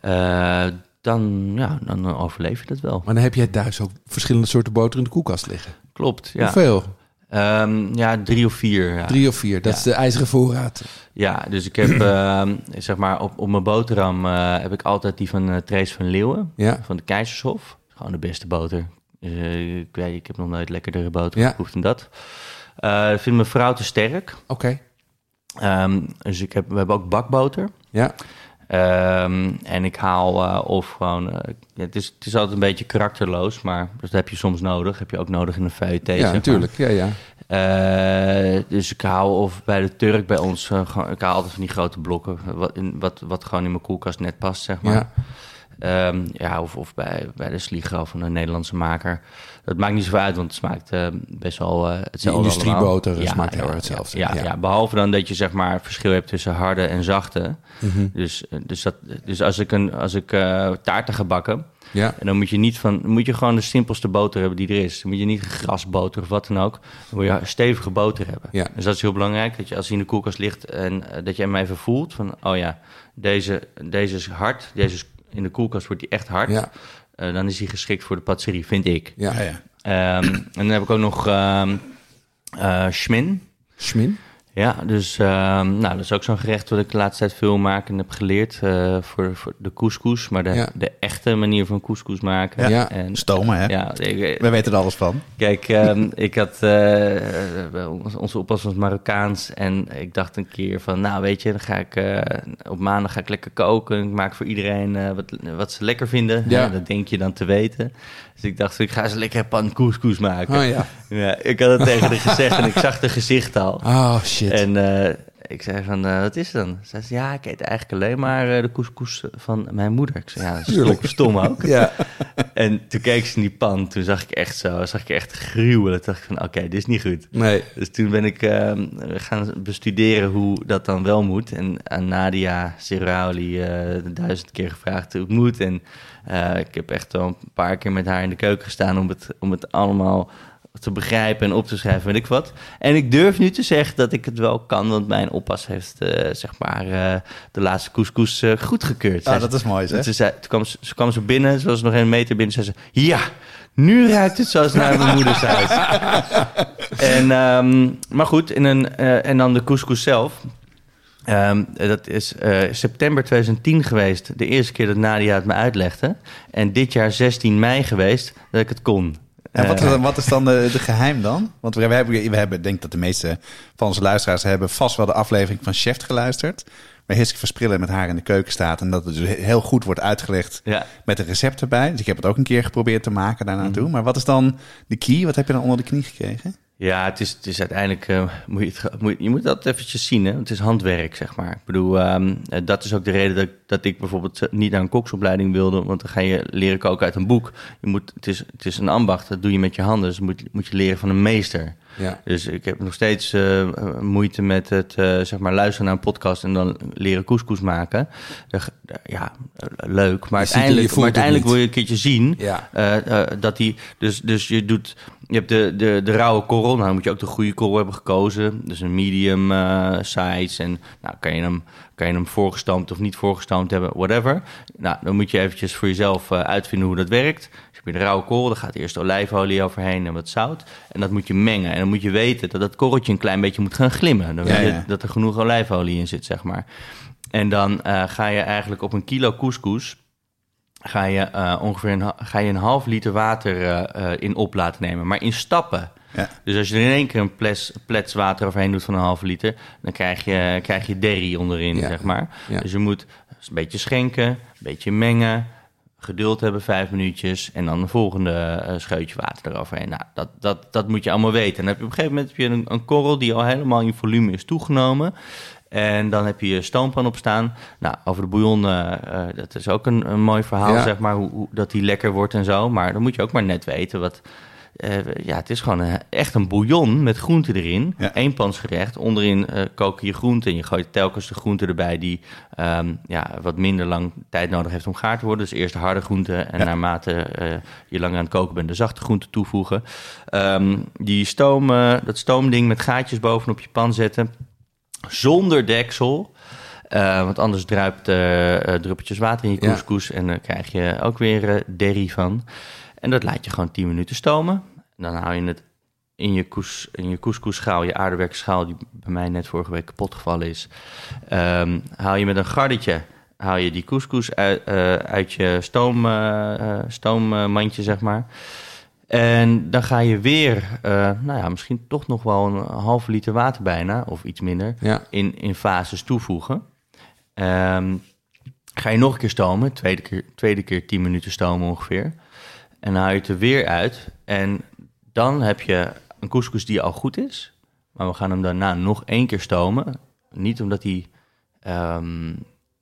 eh, dan, ja, dan overleef je dat wel. Maar dan heb jij thuis ook verschillende soorten boter in de koelkast liggen. Klopt, ja. Hoeveel? Ehm, ja, drie of vier. Ja. Drie of vier. Dat Ja. is de ijzeren voorraad. Ja, dus ik heb, ehm, zeg maar, op, op mijn boterham eh, heb ik altijd die van uh, Trees van Leeuwen, Ja. van de Keizershof. Gewoon de beste boter. Ik, weet, ik heb nog nooit lekkerdere boter Ja. geproefd dan dat. Ik vind mijn vrouw te sterk. Oké. Ehm, dus ik heb, we hebben ook bakboter. Ja. Ehm, en ik haal eh, of gewoon... eh, het, is, het is altijd een beetje karakterloos, maar dat heb je soms nodig. Heb je ook nodig in een zeg Ja, maar. natuurlijk. Ja, ja. Dus ik haal of bij de Turk bij ons... gewoon- ik haal altijd van die grote blokken. Wat, in, wat, wat gewoon in mijn koelkast net past, zeg maar. Ja. Ehm, ja, of, of bij, bij de Slieger of een Nederlandse maker. Dat maakt niet zoveel uit, want het smaakt eh, best wel eh hetzelfde industrieboter smaakt heel erg hetzelfde. Ja, ja, behalve dan dat je zeg maar verschil hebt tussen harde en zachte. Mhm. Dus, eh, dus, dat, dus als ik, een, als ik taarten ga bakken, Ja. en dan moet je niet van, moet je gewoon de simpelste boter hebben die er is. Dan moet je niet grasboter of wat dan ook. Dan moet je stevige boter hebben. Ja. Dus dat is heel belangrijk, dat je als hij in de koelkast ligt en dat je hem even voelt van, oh ja, deze, deze is hard, deze is, in de koelkast wordt die echt hard. Ja. Eh, dan is hij geschikt voor de patisserie, vind ik. Ja. Ja, ja. Ehm, en dan heb ik ook nog ehm eh, schmin. Schmin? Ja, dus ehm, nou, dat is ook zo'n gerecht wat ik de laatste tijd veel maak en heb geleerd eh, voor, voor de couscous. Maar de, Ja. de echte manier van couscous maken. Ja. Ja. En, Stomen, hè? ja, ik- We weten er alles van. Kijk, ehm, ik had eh, eh, ons- onze oppas was Marokkaans en ik dacht een keer van, nou weet je, dan ga ik eh, op maandag ga ik lekker koken. Ik maak voor iedereen eh, wat, wat ze lekker vinden. Ja. Dat denk je dan te weten. Dus ik dacht, ik ga ze lekker pan couscous maken. Oh ja. Ja, ik had het tegen haar gezegd en ik zag de gezicht al. Oh shit. En eh, ik zei van, eh, wat is het dan? Ze zei, ja, ik eet eigenlijk alleen maar eh, de couscous van mijn moeder. Ik zei, ja, stom, Tuurlijk. stom ook. ja. En toen keek ze in die pan, toen zag ik echt zo, zag ik echt gruwelen. Toen dacht ik van, oké, dit is niet goed. Nee. Dus toen ben ik gaan bestuderen hoe dat dan wel moet. En aan Nadia Serauli duizend keer gevraagd hoe het moet. En ik heb echt wel een paar keer met haar in de keuken gestaan om het, om het allemaal te begrijpen en op te schrijven, weet ik wat. En ik durf nu te zeggen dat ik het wel kan, want mijn oppas heeft, eh, zeg maar, eh, de laatste couscous eh, goedgekeurd. Ah, dat is mooi, zeg. Ze, zei, toen kwam ze, ze kwam zo binnen, ze was nog een meter binnen, zei ze, ja, nu ruikt het zoals naar mijn moeders huis. en, ehm, maar goed, in een, en dan de couscous zelf. Ehm, dat is september 2010 geweest, de eerste keer dat Nadia het me uitlegde. En dit jaar 16 mei geweest dat ik het kon. En wat, Eh, wat is dan de, de geheim dan? Want we, hebben, we hebben, ik denk dat de meeste van onze luisteraars hebben vast wel de aflevering van Chef geluisterd. Waar Hiske Versprillen met haar in de keuken staat. En dat het dus heel goed wordt uitgelegd ja. met een recept erbij. Dus ik heb het ook een keer geprobeerd te maken daarna Mhm. toe. Maar wat is dan de key? Wat heb je dan onder de knie gekregen? Ja, het is, het is uiteindelijk, eh, moet je, het, moet, je- moet dat eventjes zien, hè? het is handwerk, zeg maar. Ik bedoel, ehm, eh, dat is ook de reden dat, ik- dat ik bijvoorbeeld eh, niet naar een koksopleiding wilde, want dan ga je leren koken uit een boek. Je moet, het, is, het is een ambacht, dat doe je met je handen, dus moet, moet je leren van een meester. Ja. Dus ik heb nog steeds moeite met het zeg maar luisteren naar een podcast en dan leren couscous maken. Ja, leuk. Maar Je uiteindelijk, maar uiteindelijk wil je een keertje zien Ja. dat die. Dus, dus je doet je hebt de, de, de rauwe korrel. Nou, dan moet je ook de goede korrel hebben gekozen. Dus een medium eh, size. En nou, kan je, hem, kan je hem voorgestoomd of niet voorgestoomd hebben, whatever. Nou, dan moet je eventjes voor jezelf eh, uitvinden hoe dat werkt. Dus heb je de rauwe korrel, dan gaat eerst olijfolie overheen en wat zout. En dat moet je mengen. En dan moet je weten dat dat korreltje een klein beetje moet gaan glimmen. Dan Ja, weet je ja. dat er genoeg olijfolie in zit, zeg maar. En dan eh, ga je eigenlijk op een kilo couscous ga je eh, ongeveer een, ga je een half liter water eh, eh, in op laten nemen, maar in stappen. Ja. Dus als je er in één keer een ples, plets water overheen doet van een halve liter, dan krijg je, krijg je derry onderin, Ja. zeg maar. Ja. Dus je moet een beetje schenken, een beetje mengen, geduld hebben, vijf minuutjes, en dan de volgende scheutje water eroverheen. Nou, dat, dat, dat moet je allemaal weten. En dan heb je op een gegeven moment heb je een, een korrel die al helemaal in volume is toegenomen. En dan heb je je stoompan op staan. Nou, over de bouillon, eh, eh, dat is ook een, een mooi verhaal, Ja. zeg maar, hoe, hoe- dat die lekker wordt en zo. Maar dan moet je ook maar net weten wat... eh, ja, het is gewoon een- echt een bouillon met groenten erin. Ja. Eenpansgerecht. Onderin koken je groenten en je gooit telkens de groenten erbij die ehm, ja, wat minder lang tijd nodig heeft om gaar te worden. Dus eerst de harde groenten en Ja. naarmate je langer aan het koken bent de zachte groenten toevoegen. Ehm, die stoom, dat stoomding met gaatjes bovenop je pan zetten zonder deksel. Eh, want anders druipt eh druppeltjes water in je Ja. couscous en dan krijg je ook weer eh derry van. En dat laat je gewoon 10 minuten stomen. En dan hou je het in je, koes, in je couscous-schaal, je aardewerken schaal, die bij mij net vorige week kapot gevallen is. Ehm, haal je met een gardetje haal je die couscous uit, uit je stoom, stoommandje, zeg maar. En dan ga je weer, eh, nou ja, misschien toch nog wel een halve liter water bijna, of iets minder, Ja. in, in fases toevoegen. Ehm, ga je nog een keer stomen, tweede keer, tweede keer 10 minuten stomen ongeveer. En dan haal je het er weer uit. En dan heb je een couscous die al goed is. Maar we gaan hem daarna nog één keer stomen. Niet omdat hij ehm,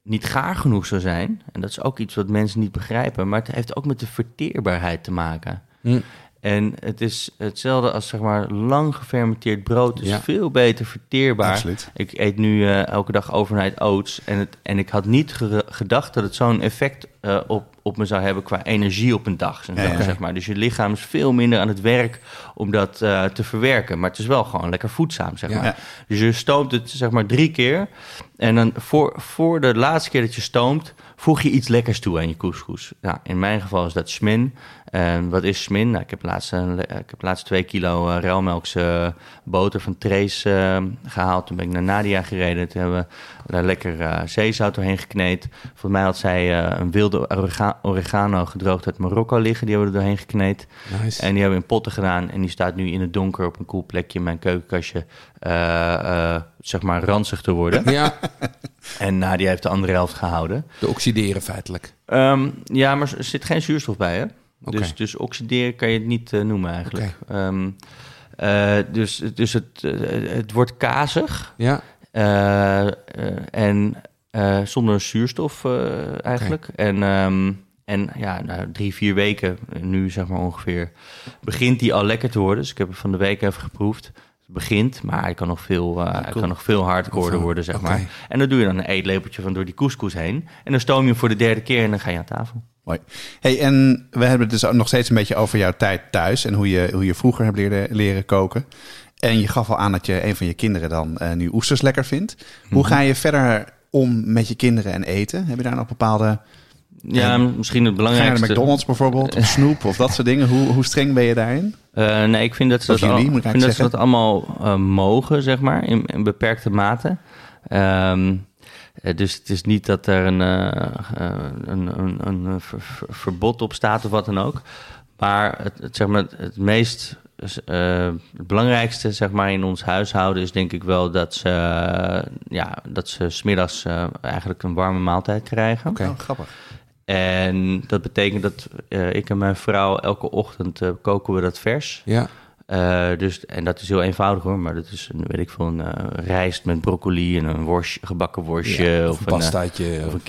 niet gaar genoeg zou zijn. En dat is ook iets wat mensen niet begrijpen. Maar het heeft ook met de verteerbaarheid te maken. Hm. En het is hetzelfde als zeg maar lang gefermenteerd brood. is Ja. veel beter verteerbaar. Absoluut. Ik eet nu eh, elke dag overnight oats. En, het, en ik had niet ge- gedacht dat het zo'n effect eh, op, op me zou hebben qua energie op een dag. Ja, ja. Zeg maar. Dus je lichaam is veel minder aan het werk om dat eh, te verwerken. Maar het is wel gewoon lekker voedzaam, zeg maar. Dus je stoomt het zeg maar drie keer. En dan voor, voor de laatste keer dat je stoomt, voeg je iets lekkers toe aan je couscous. Nou, in mijn geval is dat smin. En wat is smin? Nou, ik, heb laatst, een le- ik heb laatst twee kilo eh ruilmelkse boter van Trace eh, gehaald. Toen ben ik naar Nadia gereden. Toen hebben we daar lekker eh, zeezout doorheen gekneed. Volgens mij had zij eh, een wilde orega- oregano gedroogd uit Marokko liggen. Die hebben we er doorheen gekneed. Nice. En die hebben we in potten gedaan. En die staat nu in het donker op een cool plekje in mijn keukenkastje. eh, eh, zeg maar ranzig te worden. Ja, en Nadia heeft de andere helft gehouden. te oxideren feitelijk. Ehm, ja, maar er zit geen zuurstof bij, hè? Dus, dus oxideren kan je het niet eh, noemen eigenlijk. Ehm, eh, dus dus het, eh, het wordt kazig Ja, en zonder zuurstof eigenlijk. En, ehm, en ja, nou, drie, vier weken, nu zeg maar ongeveer, begint die al lekker te worden. Dus ik heb het van de week even geproefd. Het begint, maar hij kan nog veel, hij cool. kan nog veel eh, worden, zeg maar. En dan doe je dan een eetlepeltje van door die couscous heen. En dan stoom je hem voor de derde keer en dan ga je aan tafel. Mooi. Hey, en we hebben het dus nog steeds een beetje over jouw tijd thuis en hoe je, hoe je vroeger hebt leren, leren koken. En je gaf al aan dat je een van je kinderen dan eh, nu oesters lekker vindt. Hoe ga je verder om met je kinderen en eten? Heb je daar nog bepaalde... Ja, misschien het Ga je naar belangrijkste. de McDonald's bijvoorbeeld, of snoep of dat soort dingen? Hoe, hoe streng ben je daarin? Eh, nee, ik vind dat ze Of dat, jullie, al- moet ik vind dat, ze dat allemaal eh, mogen, zeg maar, in, in beperkte mate. Ehm, eh, dus het is niet dat er een, eh, eh, een, een, een ver- ver- verbod op staat of wat dan ook. Maar het, het, zeg maar, het meest, eh, het belangrijkste zeg maar, in ons huishouden is denk ik wel dat ze, eh, ja, dat ze smiddags eh eigenlijk een warme maaltijd krijgen. Oké. Oh, grappig. En dat betekent dat eh, ik en mijn vrouw elke ochtend eh, koken we dat vers. ja. Eh, dus, en dat is heel eenvoudig hoor, maar dat is, een, weet ik veel, een eh, rijst met broccoli en een worst, gebakken worstje. Ja, of, een een, eh, pastaatje. of een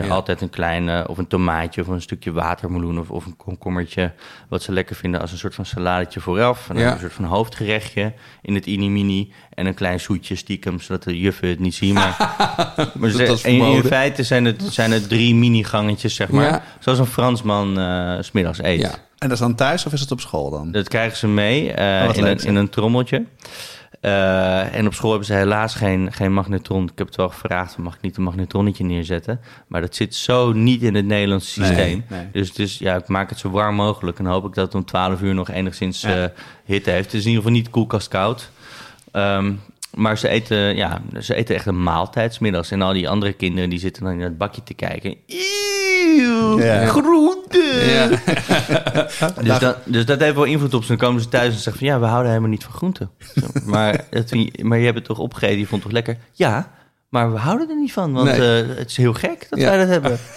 ja, ja. Altijd een klein, of een tomaatje of een stukje watermeloen of, of een komkommertje. Wat ze lekker vinden als een soort van saladetje vooraf. En dan een soort van hoofdgerechtje in het inimini. En een klein zoetje stiekem, zodat de juffen het niet zien. Maar, ze- in, feite zijn het, zijn het drie mini-gangetjes, zeg maar. Zoals een Fransman s smiddags eet. En dat is dan thuis of is het op school dan? Dat krijgen ze mee eh, Oh, in, een, in een trommeltje. Eh, en op school hebben ze helaas geen, geen magnetron. Ik heb het wel gevraagd, mag ik niet een magnetronnetje neerzetten? Maar dat zit zo niet in het Nederlandse systeem. nee. Dus, dus ja, ik maak het zo warm mogelijk. En hoop ik dat het om 12 uur nog enigszins Ja. eh, hitte heeft. Het is in ieder geval niet koelkast koud. Ehm, maar ze eten, ja, ze eten echt een maaltijd 's middags. En al die andere kinderen die zitten dan in het bakje te kijken. Eeuw, Ja. groente! Ja. Dus, dat, dus dat heeft wel invloed op ze. Dan komen ze thuis en zeggen van... ja, we houden helemaal niet van groenten. Zo, maar, het, maar je hebt het toch opgegeten, je vond het toch lekker? Ja, maar we houden er niet van. Want Nee. eh, het is heel gek dat Ja. wij dat hebben.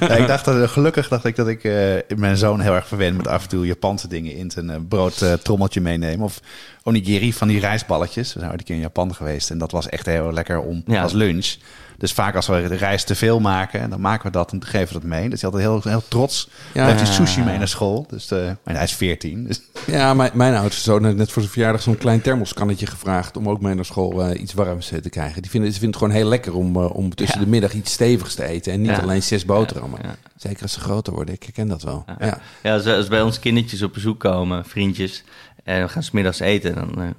Ja, ik dacht dat, gelukkig dacht ik dat ik eh, mijn zoon heel erg verwend met af en toe Japanse dingen in zijn uh, broodtrommeltje meenemen. Of onigiri van die rijstballetjes. We zijn ooit een keer in Japan geweest en dat was echt heel lekker om Ja. als lunch. Dus vaak als we de rijst te veel maken, dan maken we dat en geven we dat mee. Dus hij altijd heel, heel trots. Ja. Heeft hij sushi mee naar school. Dus eh, maar hij is 14. Dus, Ja, mijn, mijn oudste zoon heeft net voor zijn verjaardag zo'n klein thermoskannetje gevraagd om ook mee naar school eh, iets warms te krijgen. Die vinden, ze vinden het gewoon heel lekker om, eh, om tussen Ja. de middag iets stevigs te eten en niet Ja. alleen zes boterhammen. Ja. Zeker als ze groter worden, ik herken dat wel. Ja. Ja, als, als bij ons kindertjes op bezoek komen, vriendjes... en we gaan smiddags eten... dan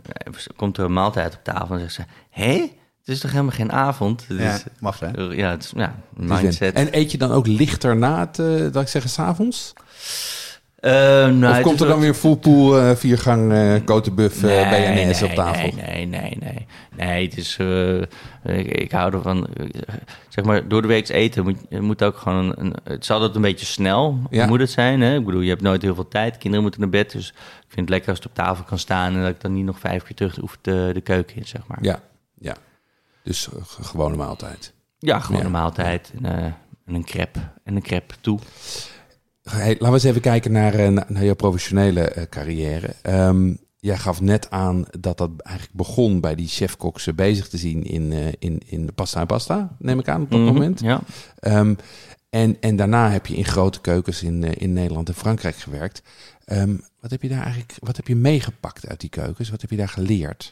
komt er een maaltijd op tafel en zeggen ze... hé, het is toch helemaal geen avond? Het ja, is, mag hè? ja, het is ja, mindset. En eet je dan ook lichter na het, eh dat ik zeggen, s'avonds? Eh, nou, of komt er dan weer fullpool eh viergang eh uh, Nee, BNS nee, op tafel? Nee, nee, nee, nee. Nee, het is... eh, ik, ik hou ervan... eh, zeg maar, door de week eten moet, je moet ook gewoon... Een, het is altijd een beetje snel, Ja. moet het zijn. Hè? Ik bedoel, je hebt nooit heel veel tijd. Kinderen moeten naar bed, dus ik vind het lekker als het op tafel kan staan... en dat ik dan niet nog vijf keer terug hoef de, de keuken in, zeg maar. Ja, ja. Dus eh, gewone maaltijd. Ja, een maaltijd en, eh, en een crepe. En een crepe toe. Hey, laten we eens even kijken naar, eh, na- naar jouw professionele eh, carrière. Ehm, jij gaf net aan dat dat eigenlijk begon bij die chefkoks eh, bezig te zien in, eh, in, in Pasta en Pasta, neem ik aan op dat Mhm, moment. Ja. Ehm, en, en daarna heb je in grote keukens in, eh, in Nederland en Frankrijk gewerkt. Ehm, wat heb je daar eigenlijk wat heb je meegepakt uit die keukens? Wat heb je daar geleerd?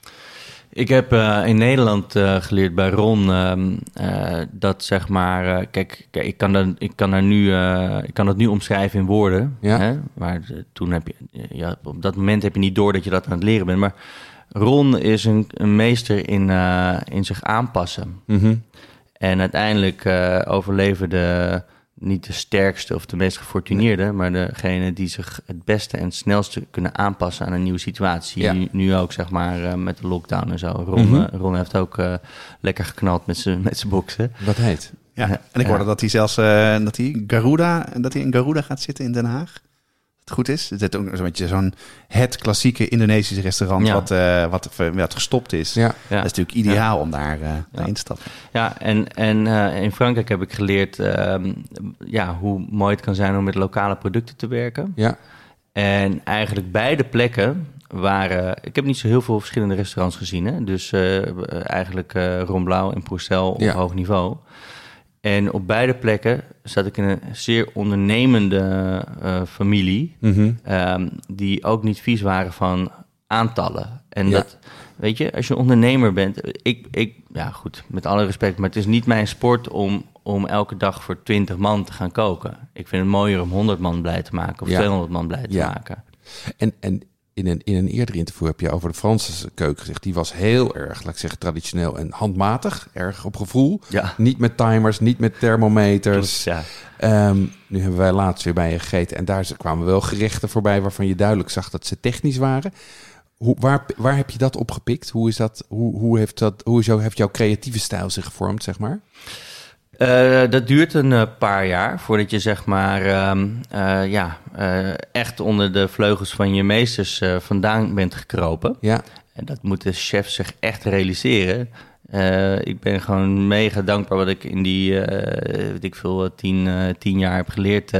Ik heb eh, in Nederland eh, geleerd bij Ron ehm, eh, dat zeg maar, kijk, kijk, ik kan, dat, ik, kan daar nu, ik kan dat nu omschrijven in woorden. Ja. Hè? Maar toen heb je, ja, op dat moment heb je niet door dat je dat aan het leren bent. Maar Ron is een, een meester in, in zich aanpassen. Mhm. En uiteindelijk eh overleven de, niet de sterkste of de meest gefortuneerde, maar degene die zich het beste en het snelste kunnen aanpassen aan een nieuwe situatie. Ja. Nu, nu ook, zeg maar, eh, met de lockdown en zo. Ron, Mhm. eh, Ron heeft ook eh, lekker geknald met zijn met zijn boksen. Wat heet? Ja. En ik hoorde Ja. dat hij zelfs eh, dat hij Garuda, dat hij in Garuda gaat zitten in Den Haag. Het goed is. Het is ook zo'n beetje zo'n het klassieke Indonesische restaurant Ja. wat, eh, wat, wat gestopt is. Ja. Ja. Dat is natuurlijk ideaal om daar eh naar in te stappen. Ja, en, en eh, in Frankrijk heb ik geleerd ehm, ja, hoe mooi het kan zijn om met lokale producten te werken. Ja. En eigenlijk beide plekken waren... Ik heb niet zo heel veel verschillende restaurants gezien. Hè? Dus eh, eigenlijk eh Ron Blauw en Pourcel op Ja. hoog niveau. En op beide plekken zat ik in een zeer ondernemende eh, familie... Mhm. ehm, die ook niet vies waren van aantallen. En Ja. dat, weet je, als je ondernemer bent... Ik, ik, ja goed, met alle respect, maar het is niet mijn sport om, om elke dag voor 20 man te gaan koken. Ik vind het mooier om 100 man blij te maken of Ja. 200 man blij te Ja. maken. En, en in, een, in een eerder interview heb je over de Franse keuken gezegd. Die was heel erg, laat ik zeggen, traditioneel en handmatig. Erg op gevoel. Ja. Niet met timers, niet met thermometers. Ja. Ehm, nu hebben wij laatst weer bij je gegeten. En daar kwamen wel gerechten voorbij waarvan je duidelijk zag dat ze technisch waren. Hoe, waar, waar heb je dat opgepikt? Hoe, is dat, hoe, hoe, heeft, dat, hoe is heeft jouw creatieve stijl zich gevormd, zeg maar? Eh, dat duurt een eh, paar jaar voordat je zeg maar ehm, eh, ja, echt onder de vleugels van je meesters vandaan bent gekropen. Ja, En dat moeten chefs zich echt realiseren. Ik ben gewoon mega dankbaar wat ik in die, weet ik veel, tien, tien jaar heb geleerd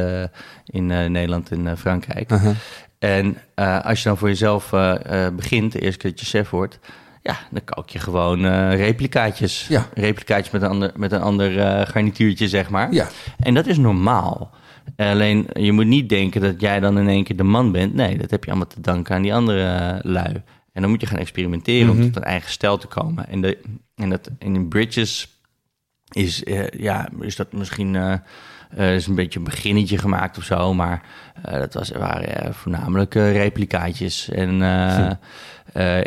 in Nederland en Frankrijk. En als je dan voor jezelf begint, de eerste keer dat je chef wordt, ja, dan kook je gewoon eh replicaatjes. Ja. Replicaatjes met een ander, met een ander eh, garnituurtje, zeg maar. ja. En dat is normaal. Alleen, je moet niet denken dat jij dan in één keer de man bent. Nee, dat heb je allemaal te danken aan die andere eh, lui. En dan moet je gaan experimenteren Mhm. om tot een eigen stijl te komen. En, de, en dat, en in Bridges is, ja, is dat misschien eh, is een beetje een beginnetje gemaakt of zo. Maar eh, dat was, waren eh, voornamelijk replicaatjes. En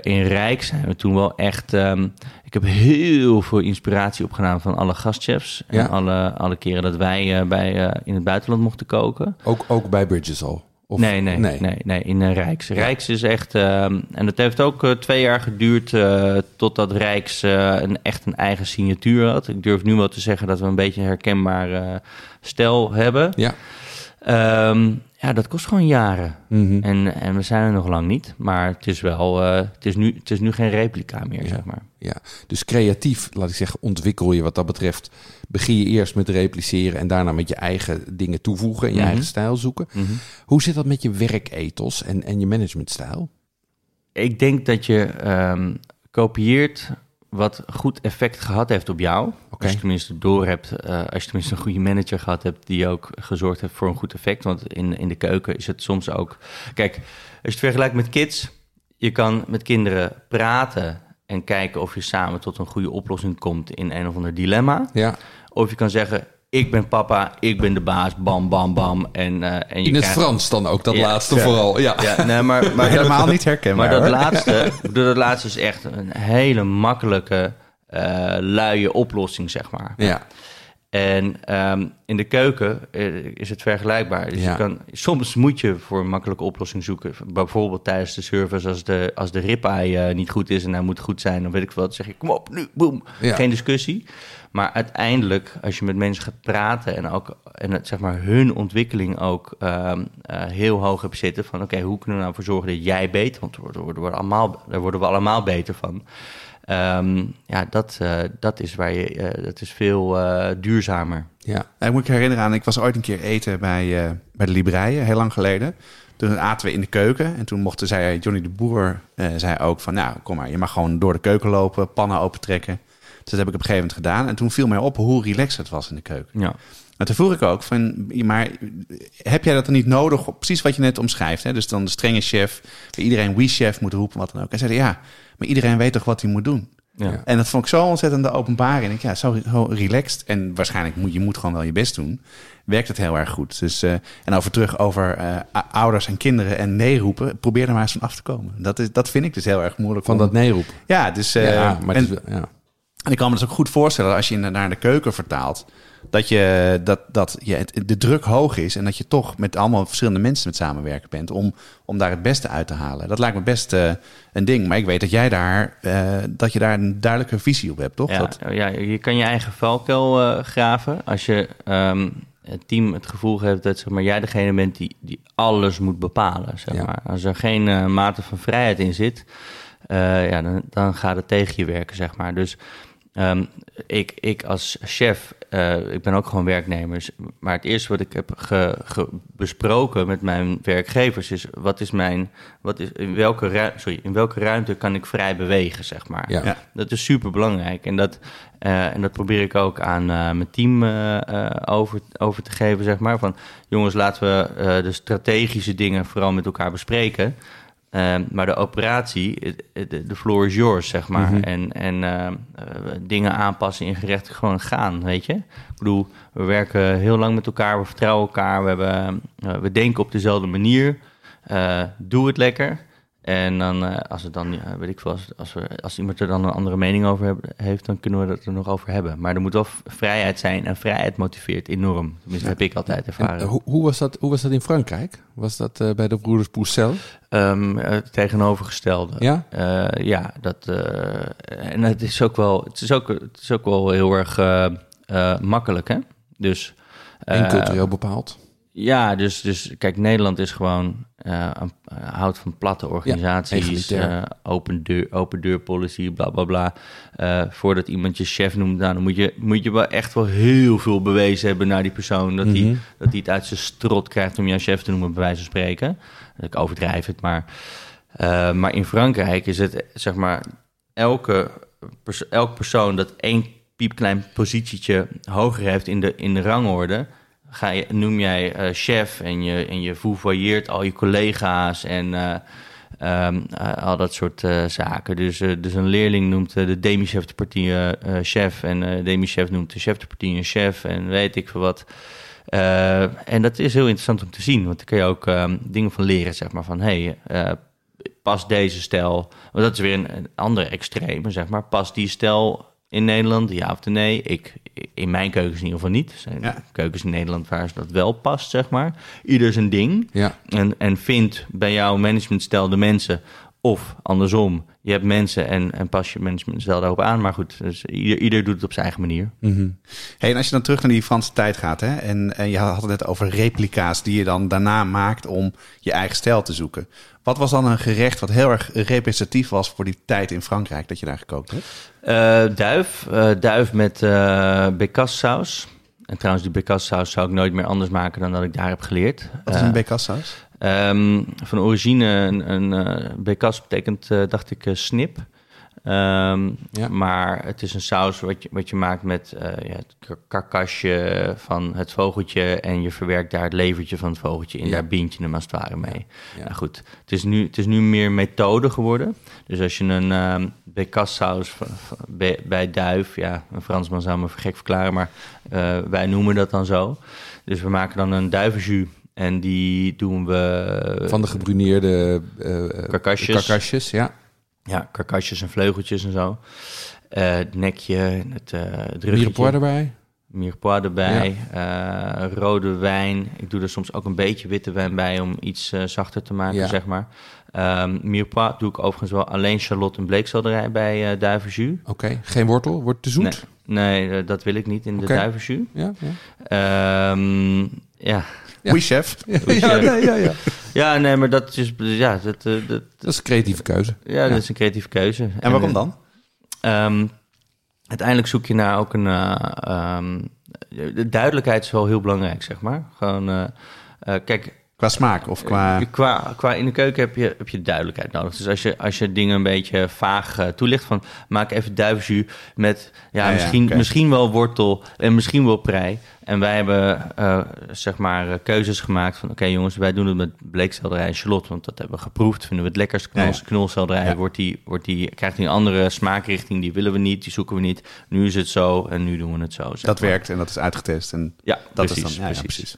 in Rijk zijn we toen wel echt... ehm, ik heb heel veel inspiratie opgedaan van alle gastchefs. En alle, alle keren dat wij bij, in het buitenland mochten koken. Ook, ook bij Bridges al? Of, nee, nee, nee, nee, in eh, Rijks. Rijks is echt... ehm, en het heeft ook eh, twee jaar geduurd eh, totdat Rijks eh, een, echt een eigen signatuur had. Ik durf nu wel te zeggen dat we een beetje een herkenbaar eh, stijl hebben. Ja. Ehm, ja, dat kost gewoon jaren. Mhm. En, en we zijn er nog lang niet. Maar het is wel... eh, het, is nu, het is nu geen replica meer, zeg maar. Ja, dus creatief, laat ik zeggen, ontwikkel je wat dat betreft. Begin je eerst met repliceren en daarna met je eigen dingen toevoegen en je Mhm. eigen stijl zoeken. Mhm. Hoe zit dat met je werkethos en, en je managementstijl? Ik denk dat je ehm, kopieert wat goed effect gehad heeft op jou. Als je tenminste door hebt, eh, als je tenminste een goede manager gehad hebt die ook gezorgd heeft voor een goed effect. Want in, in de keuken is het soms ook. Kijk, als je het vergelijkt met kids, je kan met kinderen praten en kijken of je samen tot een goede oplossing komt in een of ander dilemma. Ja, Of je kan zeggen: Ik ben papa, ik ben de baas, bam, bam, bam. En, eh, en je in het krijgt- Frans dan ook, dat Ja. laatste Ja. vooral. Ja. Ja, nee, maar, maar Helemaal niet herkenbaar. maar dat hoor. laatste, dat laatste is echt een hele makkelijke, eh luie oplossing, zeg maar. Ja. En ehm, in de keuken eh, is het vergelijkbaar. Dus Ja. je kan, soms moet je voor een makkelijke oplossing zoeken. Bijvoorbeeld tijdens de service, als de, als de ribeye niet goed is en hij moet goed zijn, dan weet ik wat. Dan zeg je, kom op, nu, boem. Ja. Geen discussie. Maar uiteindelijk, als je met mensen gaat praten en ook en het, zeg maar, hun ontwikkeling ook ehm, eh, heel hoog hebt zitten. Van oké, hoe kunnen we nou voor zorgen dat jij beter, daar worden, worden allemaal, daar worden we allemaal beter van. Ehm, ja, dat, eh, dat is waar je, eh, dat is veel duurzamer. ja. Ik moet me herinneren aan, ik was ooit een keer eten bij, bij de Libreien, heel lang geleden. Toen aten we in de keuken en toen mochten zij, Johnny de Boer zei ook van, nou kom maar, je mag gewoon door de keuken lopen, pannen opentrekken. Dus dat heb ik op een gegeven moment gedaan. En toen viel mij op hoe relaxed het was in de keuken. Ja. Maar toen vroeg ik ook van, maar heb jij dat dan niet nodig? Precies wat je net omschrijft. Hè? Dus dan de strenge chef, iedereen wie chef moet roepen, wat dan ook. Hij zei, ja, maar iedereen weet toch wat hij moet doen? Ja. En dat vond ik zo ontzettend openbaring. En ik, ja, zo, zo relaxed. En waarschijnlijk moet je moet gewoon wel je best doen. Werkt het heel erg goed. Dus, eh, en over terug over eh, ouders en kinderen en nee roepen. Probeer er maar eens van af te komen. Dat, is, dat vind ik dus heel erg moeilijk. Van om- dat nee-roep. Ja, dus... eh, ja, maar en, het is wel- ja. En ik kan me dus ook goed voorstellen als je naar de keuken vertaalt. Dat, je, dat, dat je, het- de druk hoog is en dat je toch met allemaal verschillende mensen met samenwerken bent om, om daar het beste uit te halen. Dat lijkt me best eh, een ding. Maar ik weet dat jij daar, eh, dat je daar een duidelijke visie op hebt, toch? Ja, Dat, ja, je kan je eigen valkuil eh, graven. Als je ehm, het team het gevoel heeft dat zeg maar, jij degene bent die, die alles moet bepalen. Zeg Ja. maar. Als er geen mate van vrijheid in zit, ja, dan, dan gaat het tegen je werken. Zeg maar. Dus ehm, ik, ik als chef, eh, ik ben ook gewoon werknemers. Maar het eerste wat ik heb ge- ge- besproken met mijn werkgevers is: wat is mijn, wat is, in, welke ru- sorry, in welke ruimte kan ik vrij bewegen? Zeg maar. Ja. Ja. Dat is super belangrijk. En dat, eh, en dat probeer ik ook aan eh, mijn team eh, eh, over, over te geven, zeg maar. Van jongens, laten we eh, de strategische dingen vooral met elkaar bespreken. Eh, maar de operatie, de, de floor is yours, zeg maar. Mhm. En, en eh, eh, dingen aanpassen in gerechten gewoon gaan, weet je. Ik bedoel, we werken heel lang met elkaar, we vertrouwen elkaar. We, hebben, eh, we denken op dezelfde manier. Eh, doe het lekker. En dan, eh, als het dan, eh, weet ik veel, als, als, we, als iemand er dan een andere mening over heb- heeft, dan kunnen we het er nog over hebben. Maar er moet wel vrijheid zijn en vrijheid motiveert enorm. Tenminste, heb ik altijd En, ervaren. eh, hoe, hoe, was dat, hoe was dat in Frankrijk? Was dat bij de broeders Poussel? Ehm, het tegenovergestelde. Ja? Ja, dat. en het is ook wel, het is ook, het is ook wel heel erg makkelijk, hè? Dus. En cultureel bepaald? Ja, dus, dus kijk, Nederland is gewoon eh, een, eh, houdt van platte organisaties, egalitair. eh, open, deur, open deur policy, bla bla bla. Voordat iemand je chef noemt, nou, dan moet je, moet je wel echt wel heel veel bewezen hebben naar die persoon. Dat hij dat hij het uit zijn strot krijgt om jou chef te noemen, bij wijze van spreken. Ik overdrijf het, maar, maar in Frankrijk is het zeg maar elke, pers elk persoon dat één piepklein positietje hoger heeft in de, in de rangorde, ga je, noem jij eh, chef en je, en je vouvoyeert al je collega's en, eh, Ehm, eh, al dat soort zaken. Dus, dus een leerling noemt de demi-chef de partij chef en de demi-chef noemt de chef de partij een chef en weet ik veel wat. En dat is heel interessant om te zien, want daar kun je ook ehm, dingen van leren, zeg maar, van hey, past deze stijl, want dat is weer een, een andere extreme, zeg maar, past die stijl in Nederland, ja of nee? Ik, in mijn keukens in ieder geval niet. Er zijn Ja. keukens in Nederland waar dat wel past, zeg maar. Ieder zijn ding. Ja. En, en vind bij jouw managementstijl de mensen. Of andersom, je hebt mensen en, en pas je managementstijl daarop aan. Maar goed, dus ieder, ieder doet het op zijn eigen manier. Mhm. Hey, en als je dan terug naar die Franse tijd gaat, hè, en, en je had het net over replica's die je dan daarna maakt om je eigen stijl te zoeken. Wat was dan een gerecht wat heel erg representatief was voor die tijd in Frankrijk dat je daar gekookt hebt? Eh, duif, eh, duif met uh, saus. En trouwens, die saus zou ik nooit meer anders maken dan dat ik daar heb geleerd. Wat is Eh, een becassaus? Ehm, van origine, een, een uh, betekent, uh, dacht ik, uh, snip. Um, Ja. Maar het is een saus wat je, wat je maakt met ja, het kar- karkasje van het vogeltje... en je verwerkt daar het levertje van het vogeltje in. Ja. Daar bind je hem als het ware mee. Nou goed, het is, nu, het is nu meer methode geworden. Dus als je een um, van- van- bij, bij duif... ja, een Fransman zou me gek verklaren... maar wij noemen dat dan zo. Dus we maken dan een duivenjus... En die doen we... Van de gebruineerde eh, Karkasjes. karkasjes, ja. Ja, karkasjes en vleugeltjes en zo. Eh, het nekje, het, uh, het ruggetje. Erbij. Mirepoix erbij. eh, rode wijn. Ik doe er soms ook een beetje witte wijn bij om iets eh, zachter te maken, Ja. zeg maar. Ehm Mirepoix doe ik overigens wel alleen Charlotte en bleekselderij bij uh, duivenjus. Oké, geen wortel, wordt te zoet. Nee, nee eh, dat wil ik niet in de duivenjus. Ja, ja. Ehm, ja. Ja. Oei, chef. Ja, Dus, ja, ja, ja, ja. ja, nee, maar dat is... Ja, dat, eh, dat, Dat is een creatieve keuze. ja, dat is een creatieve keuze. En waarom eh, dan? Ehm, uiteindelijk zoek je naar ook een. eh, ehm, de duidelijkheid is wel heel belangrijk, zeg maar. Gewoon, eh, eh, kijk, Qua smaak of qua... je- qua, qua in de keuken heb je, heb je duidelijkheid nodig. Dus als je, als je dingen een beetje vaag eh, toelicht, van maak even duivenjus met ja, misschien, misschien wel wortel en misschien wel prei. En wij hebben eh, zeg maar eh, keuzes gemaakt van oké jongens, wij doen het met bleekselderij en shallot, want dat hebben we geproefd. Vinden we het lekkerst ja. knols, knolselderij, Ja. wordt die, wordt die, krijgt die een andere smaakrichting, die willen we niet, die zoeken we niet. Nu is het zo en nu doen we het zo. zeg Dat maar. werkt en dat is uitgetest. En Ja, dat precies, is dan... Ja, ja, precies. precies.